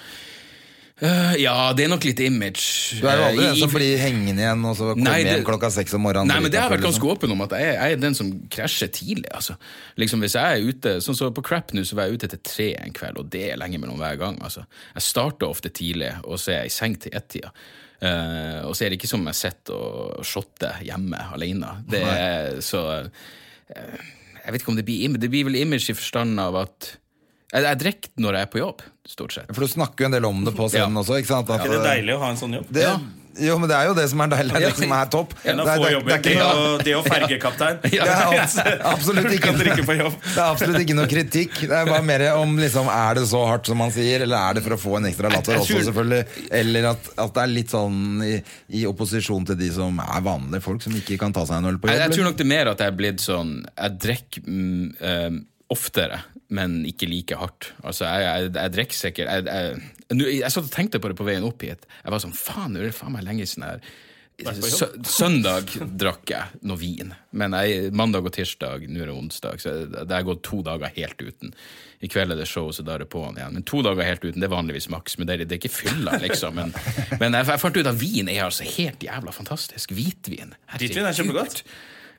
Uh, Ja, det er nok litt image. Du er jo aldri Eh, den som blir hengende igjen og så kommer Nei, det- hjem klokka seks om morgenen. Nei, men det har vært ganske åpen om, at jeg, jeg er den som krasjer tidlig. altså. Liksom Hvis jeg er ute, sånn som På Crap nå så var jeg ute til tre en kveld, og det er lenge mellom hver gang. altså. Jeg starter ofte tidlig, og så er jeg i seng til ett-tida. Eh, og så er det ikke som jeg sitter og shotter hjemme alene. Det er så uh, Jeg vet ikke om det blir image. Det blir vel image i forstand av at jeg, jeg drikker når jeg er på jobb, stort sett. For du snakker jo en del om det på scenen Ja. også. ikke sant? At, Er det deilig å ha en sånn jobb? det, Jo, men det er jo det som er deilig. Det er det som er topp. En av Det er- få det er- jobber. det er Det ikke- og, det og fergekaptein. Det er absolutt ikke drikke på jobb. Det er absolutt ikke noe kritikk. Det er bare mer om liksom, er det så hardt som man sier, eller er det for å få en ekstra latter også, selvfølgelig. Eller at, at det er litt sånn i, i opposisjon til de som er vanlige folk, som ikke kan ta seg en øl på jobb. jeg tror nok det er mer at jeg er blitt sånn Jeg drikker mm, eh, oftere, men ikke like hardt. Altså, jeg, jeg, jeg drikker sikkert jeg, jeg, jeg, jeg satt og tenkte på det på veien opp hit. Jeg var sånn, faen, nå er det faen meg lenge siden jeg Sø, Søndag drakk jeg noe vin, men jeg, mandag og tirsdag, nå er det onsdag, så det har gått to dager helt uten. I kveld er det show, så da er det på'n igjen. Men to dager helt uten, det er vanligvis maks. Men det er, det er ikke fylla, liksom. Men, men jeg, jeg fant ut at vin er altså helt jævla fantastisk. Hvitvin. Hvitvin er kjempegodt.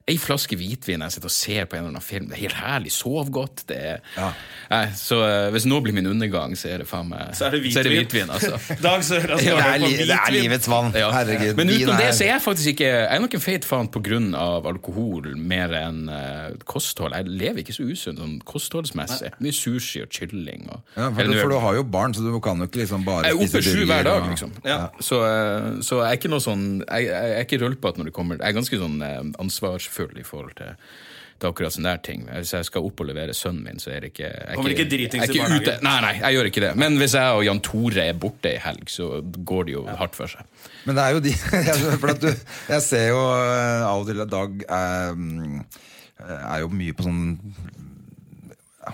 Ei flaske hvitvin jeg sitter og ser på en eller annen film. Det er helt herlig. Sov godt. Det er, Ja. Nei, så eh, hvis nå blir min undergang, så er det faen meg Så er det Så er det hvitvin. hvitvin altså. Dag Søras Det går er, på li, det er livets vann. Ja. Herregud. Men utenom det så er jeg faktisk ikke Jeg er nok en feit faen på grunn av alkohol mer enn uh, kosthold. Jeg lever ikke så usunt sånn kostholdsmessig. Mye sushi og kylling. Og, ja, for, Eller du, for du har jo barn, så du kan jo ikke liksom bare jeg er oppe sju hver dag, liksom. Ja. Så, uh, så jeg er ikke noe sånn Jeg, jeg er ikke rølpete når det kommer Jeg er ganske sånn uh, ansvarsfull i forhold til til akkurat sånne der ting. Hvis jeg skal opp og levere sønnen min, så er det ikke jeg er Kommer ikke dritings i ikke ute. barnehagen? Nei, nei, jeg gjør ikke det. Men hvis jeg og Jan Tore er borte i helg, så går det jo hardt for seg. Men det er jo de for at du, Jeg ser jo eh, av og til at Dag er, mm, er jo mye på sånn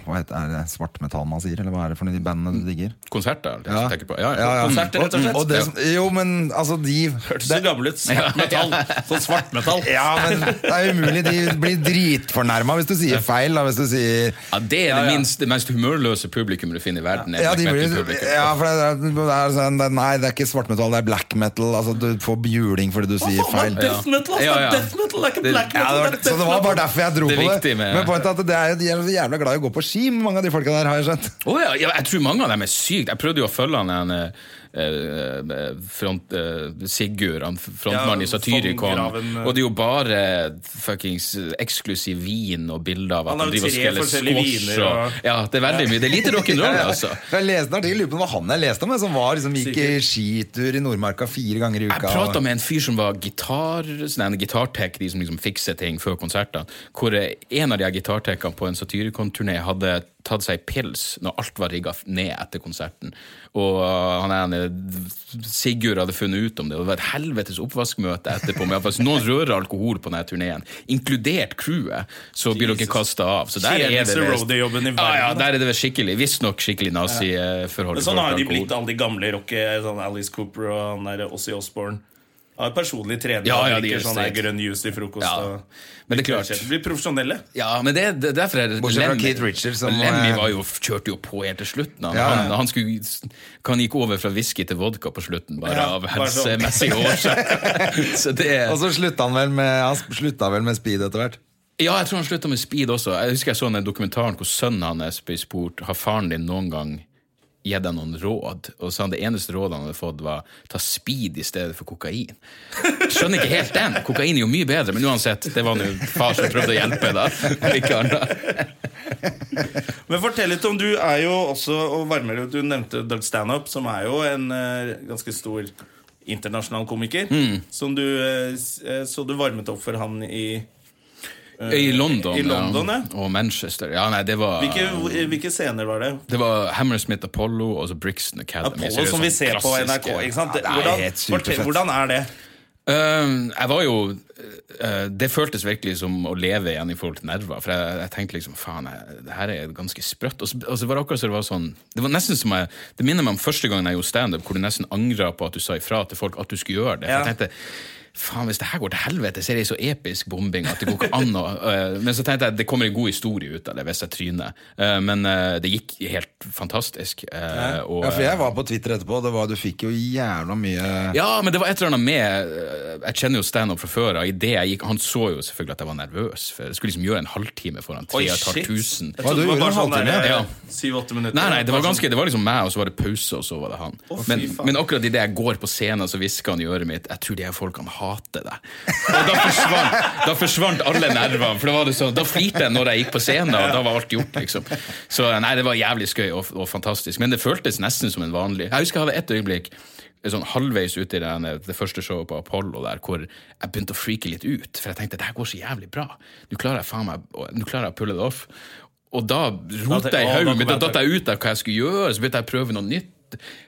Hva heter er det svartmetall man sier, eller hva er det for noe de bandene du digger? Konserter? Det jeg tenker på. Ja, Ja, ja. Konserter, rett og slett. det, som- jo, men altså, de Hørtes så gammel ut. Metall. Sånn svart metall. Ja, men det er umulig. De blir dritfornærma hvis du sier feil. Da, hvis du sier Ja, det er det minst, det mest humørløse publikum du finner i verden. er ja, de blir, ja, for det er, det er sånn, det er, Nei, det er ikke svartmetall, det er black metal. Altså, du får juling fordi du sier feil. Death metal, altså. Ja, ja. Death metal det er ikke Det- black Ja, metal. det var, er så det var bare derfor jeg dro Det er på det. Men pointet er at det er, de er jævla glad i å gå på ski, mange av de folka der, har jeg skjønt. Oh, ja, jeg tror mange av dem er sykt. Jeg prøvde jo å følge han en, eh, front, eh, Sigurd, han frontmannen Ja, i Satyricon. eh. Og det er jo bare fuckings eksklusiv vin og bilder av at Han han driver og forskjellige squash. Og, og- ja, det er veldig mye. Det er lite rock'n'roll, altså. Jeg leste en artikkel, lurer på om det var han jeg leste om, som var, liksom, gikk i skitur i Nordmarka fire ganger i uka. Jeg prata med en fyr som var gitar, sånn en gitartek de som liksom fikser ting før konsertene. Hvor eh, en av de gitartekene på en Satyricon-turné hadde tatt seg pils når alt var rigga ned etter konserten. Og uh, han ene, Sigurd hadde funnet ut om det, og det var et helvetes oppvaskmøte etterpå. Men hvis noen rører alkohol på denne turneen, inkludert crewet, så blir dere kasta av. Så der er det visst- roadie-jobben Ja, ja, der er det skikkelig, visstnok skikkelig naziforhold. Men sånn har de blitt, alle de gamle rocke, sånn Alice Cooper og han der Ossie Osbourne. Har personlig trener Ja, ja, drikker er sånn grønn juice i frokost. Ja, men det er klart. Blir profesjonelle. Ja, men det, det derfor er derfor Bortsett fra Lemmy- Keith Richards, som, Lemmy eh, var jo, kjørte jo på helt til slutten. Han, Ja, ja. han, han, skulle, han gikk over fra whisky til vodka på slutten, bare Ja, av sånn. helsemessige årsaker. Og så slutta han vel med Han slutta vel med speed etter hvert. Ja, jeg tror han slutta med speed også. Jeg husker jeg så den dokumentaren hvor sønnen hans ble spurt Har faren din noen gang gitt deg noen råd. Og så han det eneste rådet han hadde fått, var ta speed i stedet for kokain. Skjønner ikke helt den. Kokain er jo mye bedre, men uansett, det var nå far som prøvde å hjelpe, da. Men fortell litt om Du er jo også og varmer Du nevnte Doug Stanhope, som er jo en uh, ganske stor internasjonal komiker. Mm. Som du uh, Så du varmet opp for han i I London, I London, ja. Og Manchester. Ja, nei, det var hvilke, hvilke scener var det? Det var Hammersmith Apollo og så Brixton Academy. Apollo, som vi ser på NRK. ikke sant? Ja, det er hvordan, fortell, hvordan er det? Uh, jeg var jo uh, Det føltes virkelig som å leve igjen i forhold til nerver. For jeg, jeg tenkte liksom faen, det her er ganske sprøtt. Og så, og så var det akkurat så det var sånn Det var nesten som jeg Det minner meg om første gangen jeg gjorde standup, hvor du nesten angra på at du sa ifra til folk at du skulle gjøre det. For jeg tenkte Faen, Hvis det her går til helvete, så er det så episk bombing at det går ikke an å uh, Men så tenkte jeg det kommer en god historie ut av det hvis jeg tryner. Uh, men uh, det gikk helt fantastisk. Og, Ja, for jeg var på Twitter etterpå, det var, du fikk jo jævla mye ja, men det var et eller annet med eh, Jeg kjenner jo standup fra før av. I det jeg gikk, Han så jo selvfølgelig at jeg var nervøs. For Jeg skulle liksom gjøre en halvtime foran Oi, shit. 3500. Jeg Hva, du gjorde en sånn halvtime? Ja. eh, Syv-åtte minutter. Nei, nei, det var ganske Det var liksom meg, og så var det pause, og så var det han. Oh, men, men akkurat idet jeg går på scenen, så hvisker han i øret mitt Jeg tror de her folkene hater deg. Og da forsvant, da forsvant alle nervene. For da var det sånn Da flirte jeg når jeg gikk på scenen, og da var alt gjort, liksom. Så nei, det var jævlig skøy og, og fantastisk. Men det føltes nesten som en vanlig Jeg husker jeg hadde et øyeblikk sånn halvveis ute i det, det første showet på Apollo der, hvor jeg begynte å freake litt ut. For jeg tenkte det her går så jævlig bra. Nå klarer jeg faen meg Nå klarer jeg å pulle det off. Og da rota jeg i hodet mitt, jeg datt jeg ut av hva jeg skulle gjøre. Så begynte jeg å prøve noe nytt.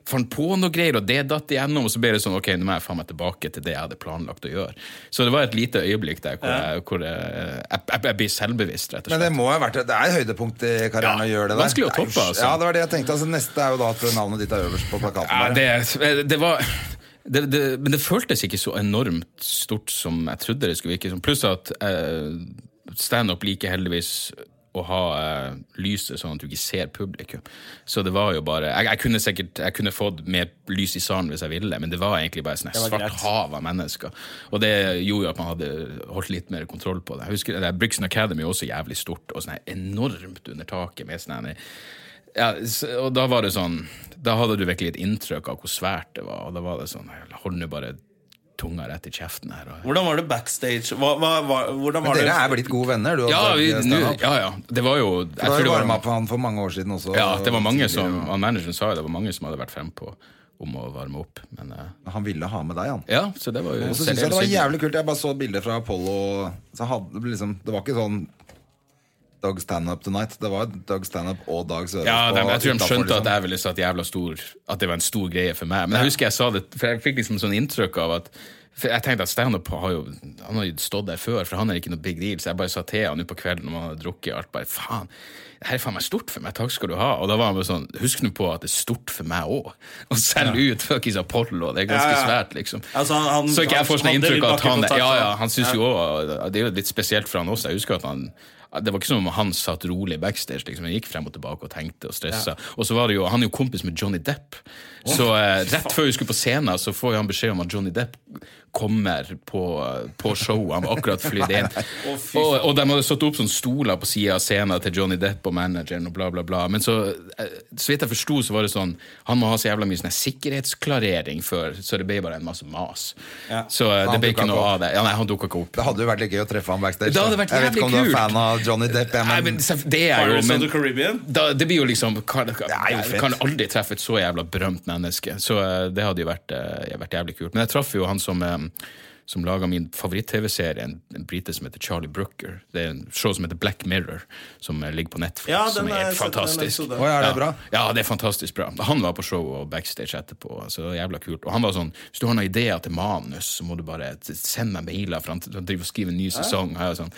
Fant på noe greier, og det datt igjennom. Og så ble det sånn, ok, nå må jeg faen meg tilbake til det jeg hadde planlagt å gjøre. Så det var et lite øyeblikk der hvor, jeg, hvor jeg, jeg, jeg, blir selvbevisst, rett og Men slett. det må ha vært Det er høydepunkt i karrieren Ja, å gjøre det der. vanskelig å toppe, altså. Ja, det var det jeg tenkte. Altså, neste er jo da at navnet ditt er øverst på plakaten. Ja, det, det var det, det, Men det føltes ikke så enormt stort som jeg trodde det skulle virke som. Pluss at eh, standup liker heldigvis å ha eh, lyset sånn at du ikke ser publikum. Så det var jo bare Jeg, jeg kunne sikkert Jeg kunne fått mer lys i salen hvis jeg ville, men det var egentlig bare sånn et svart greit. hav av mennesker. Og det gjorde jo at man hadde holdt litt mer kontroll på det. Jeg husker det, Brixton Academy er også jævlig stort, og sånn enormt under taket med sånn ja, og da var det sånn Da hadde du virkelig et inntrykk av hvor svært det var. Og da var det sånn Hold nå bare tunga rett i kjeften her. Og, Hvordan var det backstage? Hva, hva, hva, hvordan Men var dere det? er blitt gode venner, du ja, vi, nu, ja, ja. Det var jo jeg Du har jo det var, varma på han for mange år siden også. Ja, det var mange som han Manageren sa jo det var mange som hadde vært frempå om å varme opp. Men uh, Han ville ha med deg, han. ja, så det var jo Og så syns jeg det var jævlig kult. Jeg bare så bilder fra Apollo. Så hadde, liksom, det var ikke sånn Doug Stand-up tonight. Det var Dog Stand-up og Dag Sørås. Ja, de, jeg tror de skjønte liksom. at jeg ville satt jævla stor At det var en stor greie for meg. Men jeg husker jeg sa det For jeg fikk liksom sånn inntrykk av at Jeg tenkte at standup har jo Han har jo stått der før, for han er ikke noe big deal. Så jeg bare sa til han på kvelden når han hadde drukket alt, bare faen, det her er faen meg stort for meg, takk skal du ha. Og da var han bare sånn Husk nå på at det er stort for meg òg. Å selge ut fuckings Apollo, det er ganske Ja, ja. svært, liksom. Altså, han- så ikke jeg får sånn inntrykk av at han Ja, ja, han syns jo òg Det er jo litt spesielt for han også. Jeg husker at han det var ikke som om han satt rolig backstage. Liksom. Han gikk frem og tilbake og tenkte og stressa. Og så var det jo, Han er jo kompis med Johnny Depp. Så eh, rett før vi skulle på scenen, så får han beskjed om at Johnny Depp kommer på, på showet. Han var akkurat flydd inn. Og, og de hadde satt opp sånne stoler på sida av scenen til Johnny Depp og manageren og bla, bla, bla. Men så, eh, så vidt jeg forsto, så var det sånn Han må ha så jævla mye sånn sikkerhetsklarering før, så det ble bare en masse mas. Ja. Så eh, det ble ikke noe opp. av det. Ja, nei, han dukka ikke opp. Det hadde jo vært litt gøy å treffe ham backstage. Det hadde vært jeg vet ikke om du er fan av Johnny Depp, jeg, Nei, men, men det er jo men, da, Det blir jo liksom Kan, kan, jeg kan aldri treffe et så jævla berømt menneske. Så eh, det hadde jo vært, eh, vært jævlig kult. Men jeg traff jo han som eh, som laga min favoritt-TV-serie, en, en brite som heter Charlie Brooker. Det er en show som heter Black Mirror, som eh, ligger på Netflix. Ja, som er, er jeg den fantastisk. episoden. Ja, er det Ja. bra? Ja, det er fantastisk bra. Han var på show og backstage etterpå. Så det var jævla kult. Og han var sånn Hvis du har noen ideer til manus, så må du bare sende meg mailer, for han driver og skriver en ny sesong. Jeg er sånn,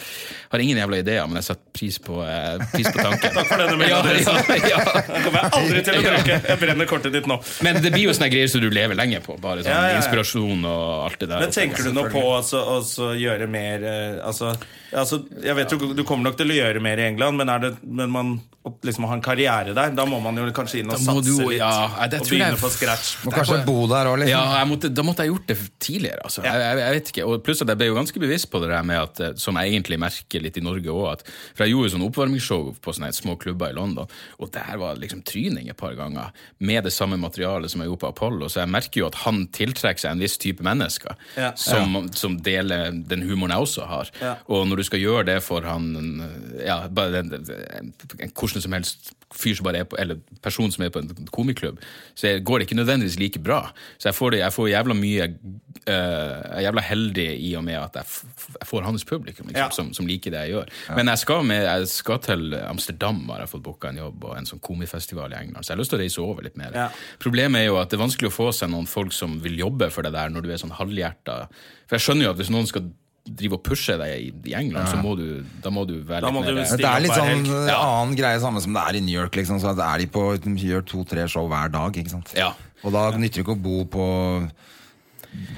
har ingen jævla ideer, men jeg setter pris på, eh, pris på tanken. Takk for denne ja, ja, ja. Den kommer jeg aldri til å bruke. Jeg brenner kortet ditt nå. Men det blir jo sånne greier som du lever lenge på. Bare sånn Ja, ja, ja. inspirasjon og alt det der. Men tenker du nå på å gjøre mer eh, altså, altså, Jeg vet jo du kommer nok til å gjøre mer i England, men er det men man liksom har en karriere der, da må man jo kanskje inn og satse du- litt. ja, det og begynne på scratch. må kanskje bo der òg, liksom. Ja, jeg måtte, da måtte jeg gjort det tidligere. Altså. Ja. Jeg, jeg, jeg vet ikke, og Pluss at jeg ble jo ganske bevisst på det der med at, eh, som jeg egentlig merker litt i Norge òg. For jeg gjorde jo sånn oppvarmingsshow på sånne små klubber i London, og der var liksom tryning et par ganger med det samme materialet som jeg gjorde på Apollo. Så jeg merker jo at han tiltrekker seg en viss type mennesker Ja. som, som deler den humoren jeg også har. Ja. Og når du skal gjøre det for han ja, bare en, en, en hvordan som helst fyr som bare er på, eller person som er på en komiklubb, så jeg- går det ikke nødvendigvis like bra. Så jeg får, det, jeg får jævla mye uh, Jeg er jævla heldig i og med at jeg, f jeg får hans publikum liksom, Ja. som, som liker det jeg gjør. Men jeg skal, med, jeg skal til Amsterdam, har jeg fått booka en jobb, og en sånn komifestival i England, så jeg har lyst til å reise over litt mer. Ja. Problemet er jo at det er vanskelig å få seg noen folk som vil jobbe for det der, når du er sånn halvhjerta. For jeg skjønner jo at hvis noen skal drive og pushe deg i, England, England, så må du, da må du være Da litt mer Det er litt sånn eh, annen greie, samme som det er i New York. Liksom, så er de på, de gjør to-tre show hver dag. Ikke sant? Ja. Og da nytter det ikke å bo på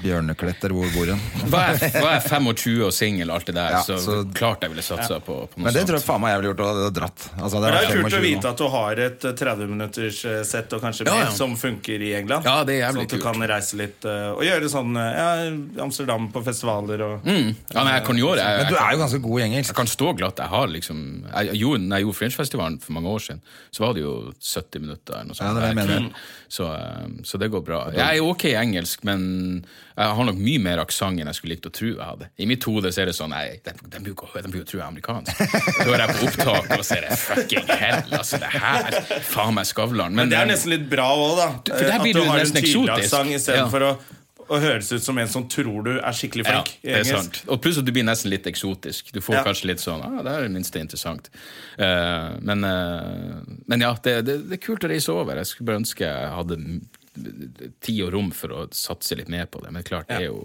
Bjørnekletter hvor bor hen. Var jeg, var jeg 25 og singel alt det der, Ja, så, så- klart jeg ville satsa på, på noe Men det tror jeg faen meg jeg ville gjort og og dratt. Altså, det, det er kult å vite at du har et eh, 30 minutters eh, og kanskje Ja, mer ja. som funker i England. Ja, det er jævlig sånn at du kult. kan reise litt eh, og gjøre sånn eh, ja, Amsterdam på festivaler og Mm. Ja, nei, jeg kan gjøre jeg, Men du er jo ganske god i engelsk. jeg kan stå glatt. Jeg har liksom jeg, gjorde, Når jeg gjorde Fringe-festivalen for mange år siden, så var det jo 70 minutter. Eller noe sånt, Ja, det er jeg mener. Så, eh, så det går bra. Jeg er ok i engelsk, men jeg har nok mye mer aksent enn jeg skulle likt å tro jeg hadde. I mitt hode så er det sånn Nei, de, de, blir jo tro jeg er amerikansk. Hører jeg på opptak, og så er det fucking hell. Altså, det her Faen meg Skavlan. Men det er nesten litt bra òg, da. for der Eh, blir at du du har en tydelig aksent istedenfor Ja. å, og høres ut som en som tror du er skikkelig flink Ja, det er sant. Og pluss at du blir nesten litt eksotisk. Du får Ja. kanskje litt sånn ah, det er det minste interessant. Uh, men, uh, men ja, det, det, det er kult å reise over. Jeg skulle bare ønske jeg hadde tid og rom for å satse litt mer på det. Men klart, det er jo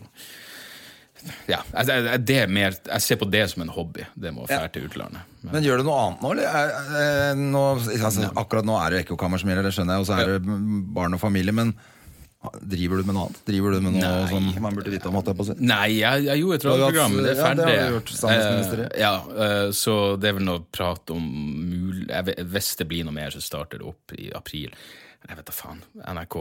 ja, jeg, er mer, jeg ser på det som en hobby. Det med å ja. til utlandet. Men, Men gjør du noe annet nå, eller? Er- er- Nå, altså, akkurat nå er det ekkokammer som gjelder, det skjønner jeg, og så er det barn og familie, men driver du med noe annet? Driver du med noe Nei. som man burde vite om? Nei, jeg, jeg gjorde et radioprogram, det er ja, det ferdig. har du gjort. Eh, ja, uh, så det er vel noe prat om mul Hvis det blir noe mer, så starter det opp i april. Jeg vet da faen. NRK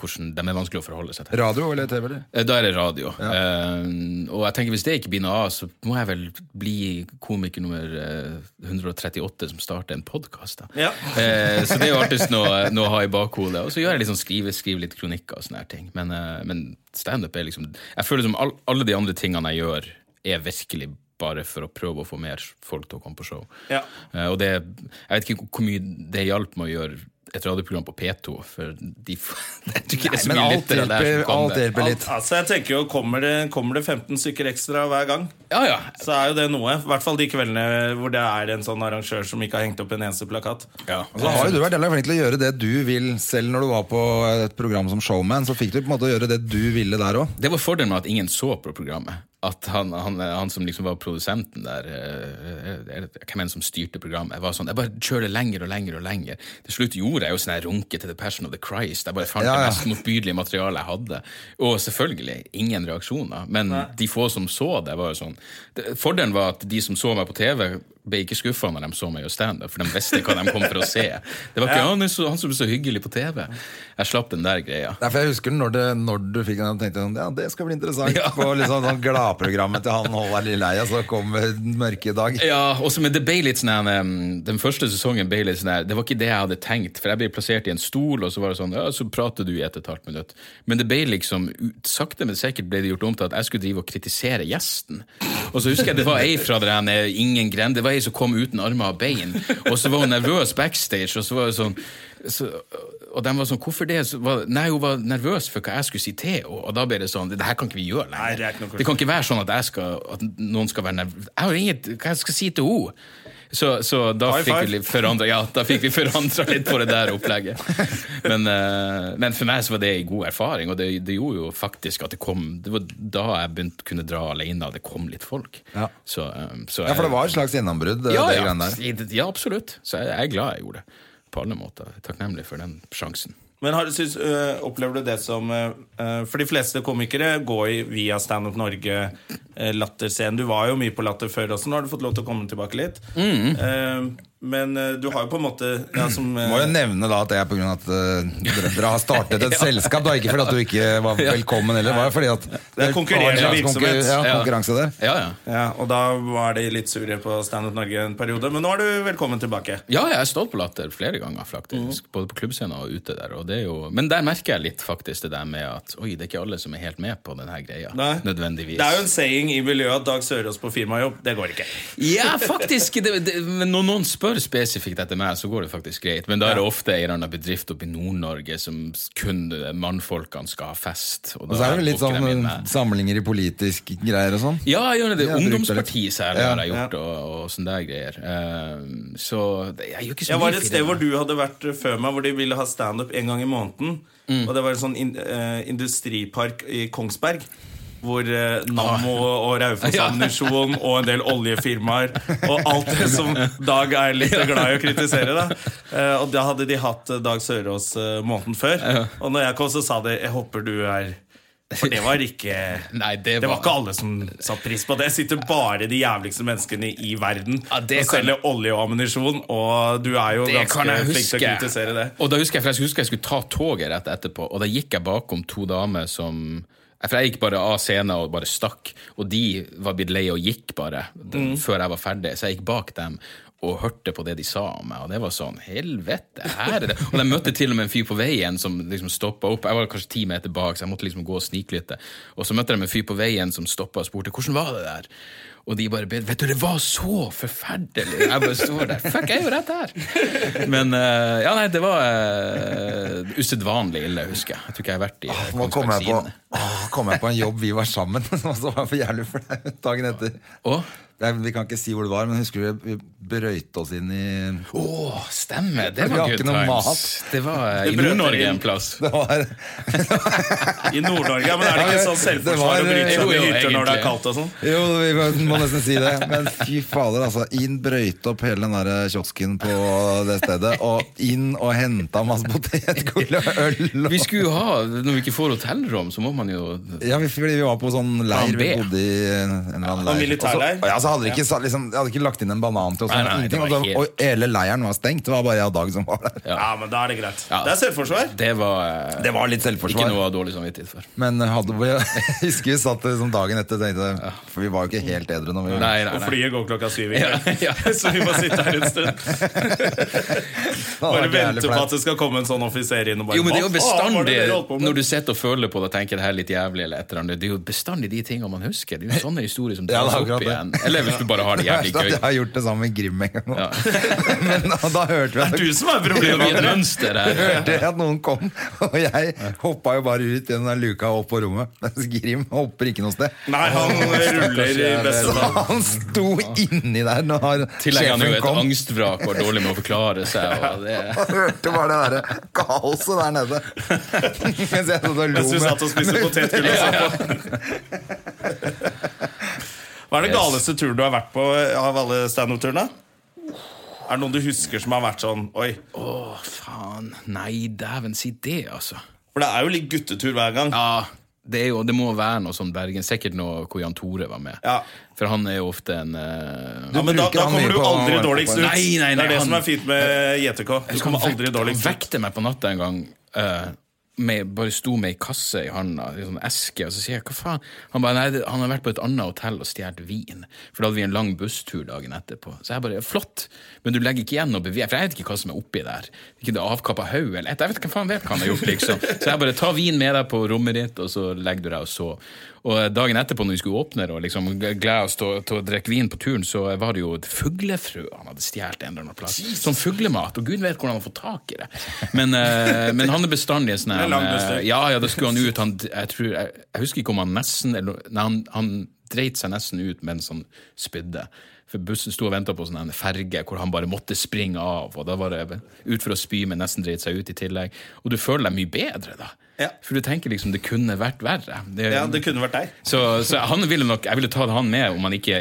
hvordan, De er vanskelig å forholde seg til. Radio eller TV? eller? Eh, Da er det radio. Eh, og jeg tenker hvis det ikke blir noe av, så må jeg vel bli komiker nummer eh, 138 som starter en podkast. Ja. Uh, så det er jo alltid noe, noe å ha i bakhodet. Og så gjør jeg sånn skrive, skrive litt kronikker og sånne her ting. Men, uh, men standup er liksom Jeg føler som all, alle de andre tingene jeg gjør, er virkelig bare for å prøve å få mer folk til å komme på show. Ja. Uh, og det Jeg vet ikke hvor mye det hjalp med å gjøre et radioprogram på P2, for de, jeg tror ikke det er så mye alt lyttere der som kan alt hjelper litt. Altså, jeg tenker jo, kommer det, kommer det 15 stykker ekstra hver gang, Ja, ja. så er jo det noe. I hvert fall de kveldene hvor det er en sånn arrangør som ikke har hengt opp en eneste plakat. ja. Og så har jo du vært flink til å gjøre det du vil selv når du var på et program som showman. Så fikk du på en måte gjøre det du ville der òg. Det var fordelen med at ingen så på programmet. At han, han, han som liksom var produsenten der, Hvem er hvem enn som styrte programmet, var sånn Jeg bare kjører det lenger og lenger og lenger. Til slutt gjorde jeg jo sånn runke til The Passion of the Christ. Jeg bare fant Ja, ja. det mest motbydelige materialet jeg hadde. Og selvfølgelig ingen reaksjoner. Men de få som så det, var jo sånn Fordelen var at de som så meg på TV, ble ikke skuffa når de så meg gjøre standup, for de visste hva de kom for å se. Det var ikke han, så, han som ble så hyggelig på TV. Jeg slapp den der greia. Nei, for jeg husker når, det, når du fikk den, tenkte jeg sånn, ja, det skal bli interessant. Ja. På liksom sånn gladprogrammet til han Håvard Lilleheia, så kom mørke dag. Ja, også, men det ble litt sånn Den første sesongen ble litt sånn Det var ikke det jeg hadde tenkt, for jeg ble plassert i en stol, og så var det sånn Ja, så prater du i et og et halvt minutt. Men det ble liksom Sakte, men sikkert ble det gjort om til at jeg skulle drive og kritisere gjesten. Og så husker jeg det var ei fra det der Ingen grend, det var ei som kom uten armer og bein, og så var hun nervøs backstage, og så var det sånn så, og de var sånn, hvorfor det? Så var, nei, Hun var nervøs for hva jeg skulle si til henne. Og da ble det sånn, det her kan ikke vi gjøre Nei, det det kan ikke være sånn at, skal, at noen skal være nervøs. Jeg har inget, hva jeg skal si til henne? Så, så da fikk vi forandre, ja, da fikk vi forandra litt på det der opplegget. Men, eh, men for meg så var det en god erfaring, og det, det gjorde jo faktisk at det kom Det var da jeg begynte å kunne dra alene, og det kom litt folk. Ja. Så, eh, så Ja, for det var et slags gjennombrudd, ja, ja, ja, absolutt. Så jeg, jeg er glad jeg gjorde det. På alle måter. Jeg er Takknemlig for den sjansen. Men har, du syns, øh, opplever du det som øh, For de fleste komikere går i, via Stand Up Norge, øh, Latterscenen. Du var jo mye på Latter før også. Nå har du fått lov til å komme tilbake litt. Eh, men øh, du har jo på en måte ja, som, Må jo nevne da at det er av at eh, dere, dere har startet et selskap. Da. Ikke fordi at du ikke var velkommen heller, bare fordi at Det er konkurrerende virksomhet. Ja, Ja. konkurranse der. Ja, ja. ja, Og da var de litt sure på Stand Up Norge en periode. Men nå er du velkommen tilbake. Ja, jeg har stått på Latter flere ganger, faktisk. Både på klubbscenen og ute der. Og det er jo, men der merker jeg litt faktisk det der med at oi, det er ikke alle som er helt med på denne greia. Nei. Nødvendigvis. Det er jo en saying i miljøet at Dag Sørås på firmajobb, det går ikke. Ja, faktisk. Det, det, men når noen spør spesifikt etter meg, så går det faktisk greit. Men da er det ofte en eller annen bedrift oppe i Nord-Norge som kun mannfolkene skal ha fest. Og, Og så er det vel litt sånn eh, samlinger i politisk greier og sånn. Ja, jeg gjør det. Bruker Ungdomsparti særlig Ja, har jeg gjort, og, og sånne der greier. Uh, så jeg gjør ikke så mye. Jeg var et sted hvor du hadde vært før meg, hvor de ville ha standup en gang i måneden. Og det var en sånn in, uh, industripark i Kongsberg. Hvor eh, Nammo og Raufoss Ammunisjon og en del oljefirmaer og alt det som Dag er litt glad i å kritisere. Da. Eh, og da hadde de hatt eh, Dag Sørås eh, måneden før. Og når jeg kom, så sa de 'Jeg håper du er' For det var ikke Nei, det Det var var- ikke alle som satte pris på det. sitter bare de jævligste menneskene i verden Ja, og kan- selger olje og ammunisjon, og du er jo Det ganske flink til å kritisere det. Og da husker jeg, for jeg husker jeg skulle ta toget rett etterpå, og da gikk jeg bakom to damer som For jeg gikk bare av scenen og bare stakk, og de var blitt lei og gikk bare Mm. før jeg var ferdig. Så jeg gikk bak dem og hørte på det de sa om meg, og det var sånn Helvete, her er det Og de møtte til og med en fyr på veien som liksom stoppa opp. Jeg var kanskje ti meter bak, så jeg måtte liksom gå og sniklytte. Og så møtte de en fyr på veien som stoppa og spurte hvordan var det der. Og de bare ber, Vet du, det var så forferdelig! Jeg bare står der. Fuck, jeg er jo rett her! Men uh, ja, nei, det var uh, usedvanlig ille, husker jeg. Jeg tror ikke jeg har vært i eh, Nå kom jeg, på, åh, kom jeg på en jobb vi var sammen, og så var jeg for jævlig flau dagen etter. Å, Jeg, vi kan ikke si hvor det var, men husker du vi brøyte oss inn i Å, stemmer! Det var good times. mat. Det var eh, i Nord-Norge en plass. Det var I Nord-Norge, ja, men er det ikke sånn selvforsvar å bryte seg inn i hytter når det er kaldt og sånn? Jo, vi må- må nesten si det. Men fy fader, altså. Inn brøyte opp hele den der kiosken på det stedet. Og inn og henta masse potetgull og øl. Og... Vi skulle jo ha, Når vi ikke får hotellrom, så må man jo Ja, vi, fordi vi var på sånn leir. Vi bodde i en, eller annen Og leir. militærleir? Og så- Ja, så hadde de ikke, sa- liksom, de hadde ikke lagt inn en banan til oss. Nei, nei, det ingenting, var og, så- helt- og hele leiren var stengt. Det var bare jeg og Dag som var der. Ja. Ja, men da er det greit. Ja. Det er selvforsvar. Det var eh, Det var litt ikke noe å ha dårlig samvittighet for. Men hadde, jeg husker vi satt liksom dagen etter og tenkte For vi var jo ikke helt edru når vi Nei, nei, Og nei. flyet går klokka syv i Ja, kveld. ja. Så vi må sitte her en stund. Det var Bare jævlig vente på flaut. at det skal komme en sånn offiser inn og bare Jo, men det er jo «Hva faen var det bestandig dere holdt på med?» Når du sitter og føler på det og tenker det her er litt jævlig, eller et eller annet, det er jo bestandig de tingene man husker. Det er jo sånne historier som Ja, det dras opp akkurat det. igjen. Eller hvis du bare har det jævlig gøy. Jeg har gjort det sammen med Grim en gang. Ja. Men da, hørte vi Det er du som er problemet problemet. mønster her. hørte jeg at noen kom, og jeg hoppa jo bare ut gjennom den luka og opp på rommet. Mens Grim hopper ikke noe sted. Nei, han ruller i beste fall. han sto inni der når tillegger han jo et kom. angstvrak og er dårlig med å forklare seg. Og det, hørte bare det derre kaoset der nede. Mens jeg satt og lo Mens du satt og spiste potetgull og så på. Hva er det galeste turen du har vært på av alle standup-turene? Er det noen du husker som har vært sånn Oi. å, faen. Nei, dæven, si det, altså. For det er jo litt guttetur hver gang. Ja, Det, jo, det må være noe sånn Bergen. Sikkert noe hvor Jan Tore var med. Ja. For han er jo ofte en uh, Ja, men da, da kommer du på- aldri dårligst ut. Nei, nei, nei, det er det han- som er fint med JTK. Du kommer aldri dårligst ut. Han vekte meg på natta en gang. eh, med, bare sto med ei kasse i handa, i sånn eske, og så sier jeg hva faen? Han bare, nei, han har vært på et annet hotell og stjålet vin. For da hadde vi en lang busstur dagen etterpå. Så jeg bare, flott, men du legger ikke igjen noe bevis. For jeg vet ikke hva som er oppi der. Ikke det avkappa haug eller et. Jeg vet ikke hva faen vet hva han har gjort, liksom. Så jeg bare, ta vin med deg på rommet ditt, og så legger du deg og så. Og dagen etterpå, når vi skulle åpne og liksom glede oss til til å drikke vin på turen, så var det jo et fuglefrø han hadde stjålet en eller annen plass. Sånn fuglemat, og gud vet hvordan han har fått tak i det. Men, uh, men han er bestandig sånn eh. Ja, ja, da skulle han ut. Han, jeg, tror, jeg, jeg husker ikke om han nesten eller, Nei, han, han dreit seg nesten ut mens han spydde. For bussen sto og venta på sånn en ferge hvor han bare måtte springe av. Og da var det ut for å spy, men nesten dreit seg ut i tillegg. Og du føler deg mye bedre da. Ja. For du tenker liksom det kunne vært verre. Det, Ja, det kunne vært deg. så, så han ville nok, jeg ville tatt han med om han ikke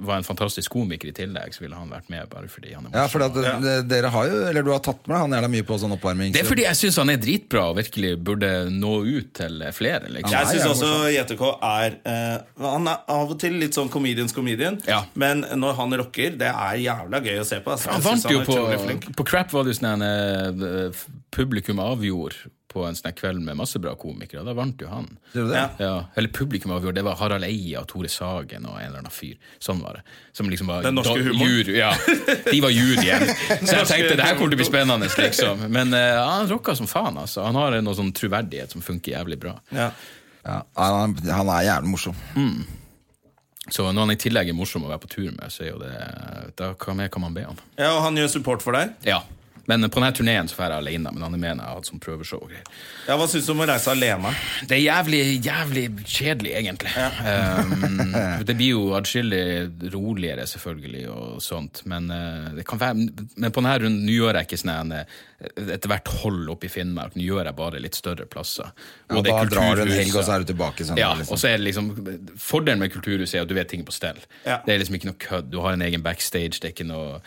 var en fantastisk komiker i tillegg. Så ville han vært med bare fordi han er morsom. Ja, for at, det- dere har jo, eller du har tatt med han jævla mye på sånn oppvarming. Det er fordi jeg syns han er dritbra og virkelig burde nå ut til flere. liksom. Jeg syns også JTK er uh, Han er av og til litt sånn comedians comedian, Ja. men når han rocker, det er jævla gøy å se på. Altså. Han vant jo på, på Crap values når eh, publikum avgjorde på en sånn kveld med masse bra komikere. Da vant jo han. Det var det? Ja. Ja, eller publikum avgjorde. Det var Harald Eia og Tore Sagen og en eller annen fyr. Sånn var det. Som liksom var Den norske humoren. Ja. De var juryen. Så jeg tenkte det her kommer til å bli spennende, liksom. Men uh, han rocka som faen, altså. Han har noe sånn troverdighet som funker jævlig bra. Ja. Ja, han, han er jævlig morsom. Så når han i tillegg er morsom å være på tur med, så er jo det Da hva mer kan man be om? ja, og han gjør support for deg. Ja. Men på denne turneen så drar jeg alene, men han er med når jeg har hatt som prøveshow og greier. Ja, Hva syns du om å reise alene? Det er jævlig, jævlig kjedelig, egentlig. Um, det blir jo atskillig roligere, selvfølgelig, og sånt. Men, uh, det kan være, men på denne runden nå gjør jeg ikke sånn eh, hvert hold oppe i Finnmark. Nå gjør jeg bare litt større plasser. Og ja, da drar du en helg, og så er du tilbake. Sånn, Ja, liksom. og så er det liksom Fordelen med Kulturhuset er at du vet ting på stell. Ja. Det er liksom ikke noe kødd. Du har en egen backstage. Det er ikke noe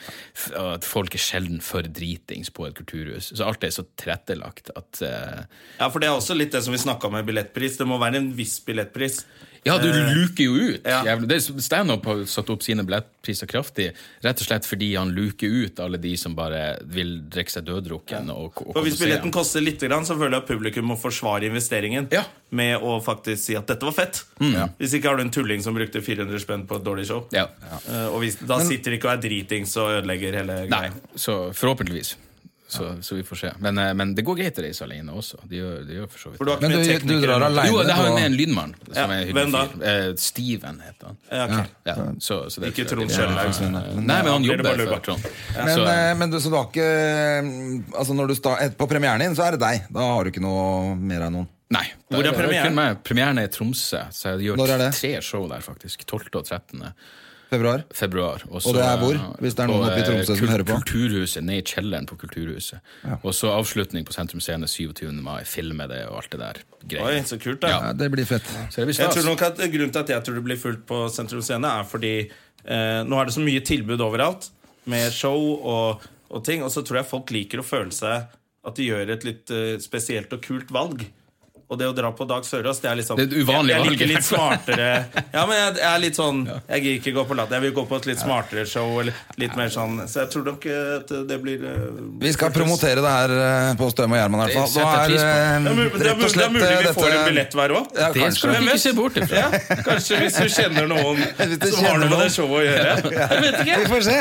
at Folk er sjelden for dritings på et kulturhus. Så alt er så tilrettelagt at uh, Ja, for Det er også litt det som vi snakka om med billettpris. Det må være en viss billettpris. Ja, du luker jo ut. ja. Stand-up har satt opp sine billettpriser kraftig, rett og slett fordi han luker ut alle de som bare vil drikke seg døddrukken. Og, og, For Hvis billetten koster litt, grann, så føler jeg at publikum må forsvare investeringen Ja. med å faktisk si at dette var fett. Hvis ikke har du en tulling som brukte 400 spenn på et dårlig show. ja. Eh, og hvis, Da sitter de ikke og er dritings og ødelegger hele Nei, greia. så forhåpentligvis. Så, så vi får se. Men, eh, men det går greit å reise alene også. Det gjør, det gjør for så vidt For du har ikke Men du, du drar alene Jo, det har jeg med en lydmann. Som Ja, er hvem da? Eh, Steven heter han. Ja, ok. Ja, så, så det Ikke Trond Kjellhaug. Eh, Nei, men han jobber for? Trond. Men, Så, eh, men du, så du har ikke Altså når du sta, et- På premieren din så er det deg. Da har du ikke noe mer av noen. Nei. Hvor er premieren? Premieren er i Tromsø, så jeg gjør tre show der, faktisk. 12. og 13. Februar? februar. Også, Og det er hvor? Hvis det er noen oppe i Tromsø som hører på? Kulturhuset, ned i kjelleren på Kulturhuset. Og så avslutning på Sentrum Scene 27. mai. Filme det og alt det der. Oi, så kult, da. Ja. Ja, det blir fett. Så det blir Jeg tror nok at Grunnen til at jeg tror det blir fullt på Sentrum Scene, er fordi eh, nå er det så mye tilbud overalt, med show og, og ting, og så tror jeg folk liker å føle seg at de gjør et litt eh, spesielt og kult valg. Og det å dra på Dag Sørås, det er sånn Det er et uvanlig Jeg, jeg liker litt smartere Ja, men jeg, jeg er litt sånn Jeg gir ikke gå på latter. Jeg vil gå på et litt smartere show, eller litt mer sånn Så jeg tror nok at det blir eh, Vi skal promotere det her eh, på Støm og Gjerman i hvert fall. Det eh, er mulig, rett og mulig, det er mulig vi dette... får en billett hver òg. Ja, Det skal du ikke se bort ifra. Ja, kanskje hvis du kjenner noen du som har noe med det showet å gjøre. Jeg vet ikke. Vi får se.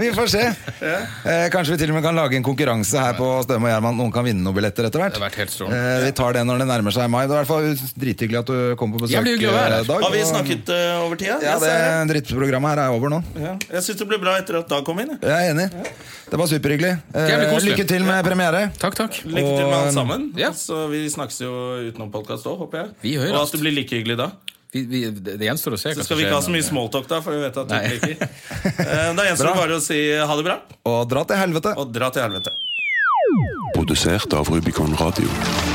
Vi får se. Eh, kanskje vi til og med kan lage en konkurranse her på Støm og Gjerman. Noen kan vinne noen billetter etter hvert. Det har vært helt. Eh, vi tar det når det nærmer seg mai. Det er i hvert fall drithyggelig at du kom på besøk. Her. eh, Dag, Har vi snakket uh, over tida? Ja, det drittprogrammet her er over nå. Ja. Jeg syns det ble bra etter at Dag kom inn. jeg. Jeg er enig. Det var superhyggelig. Eh, lykke til med premiere. Takk, takk. Lykke til med alle alt sammen. Ja. Så Vi snakkes jo utenom podkast òg, håper jeg. Og at det blir like hyggelig da. Vi, vi, det gjenstår å se. Så skal vi ikke ha så mye smalltalk da, for vi vet at du liker. Eh, Da gjenstår det bare å si ha det bra Og dra til helvete. og dra til helvete. Produsert av Rubicon Radio.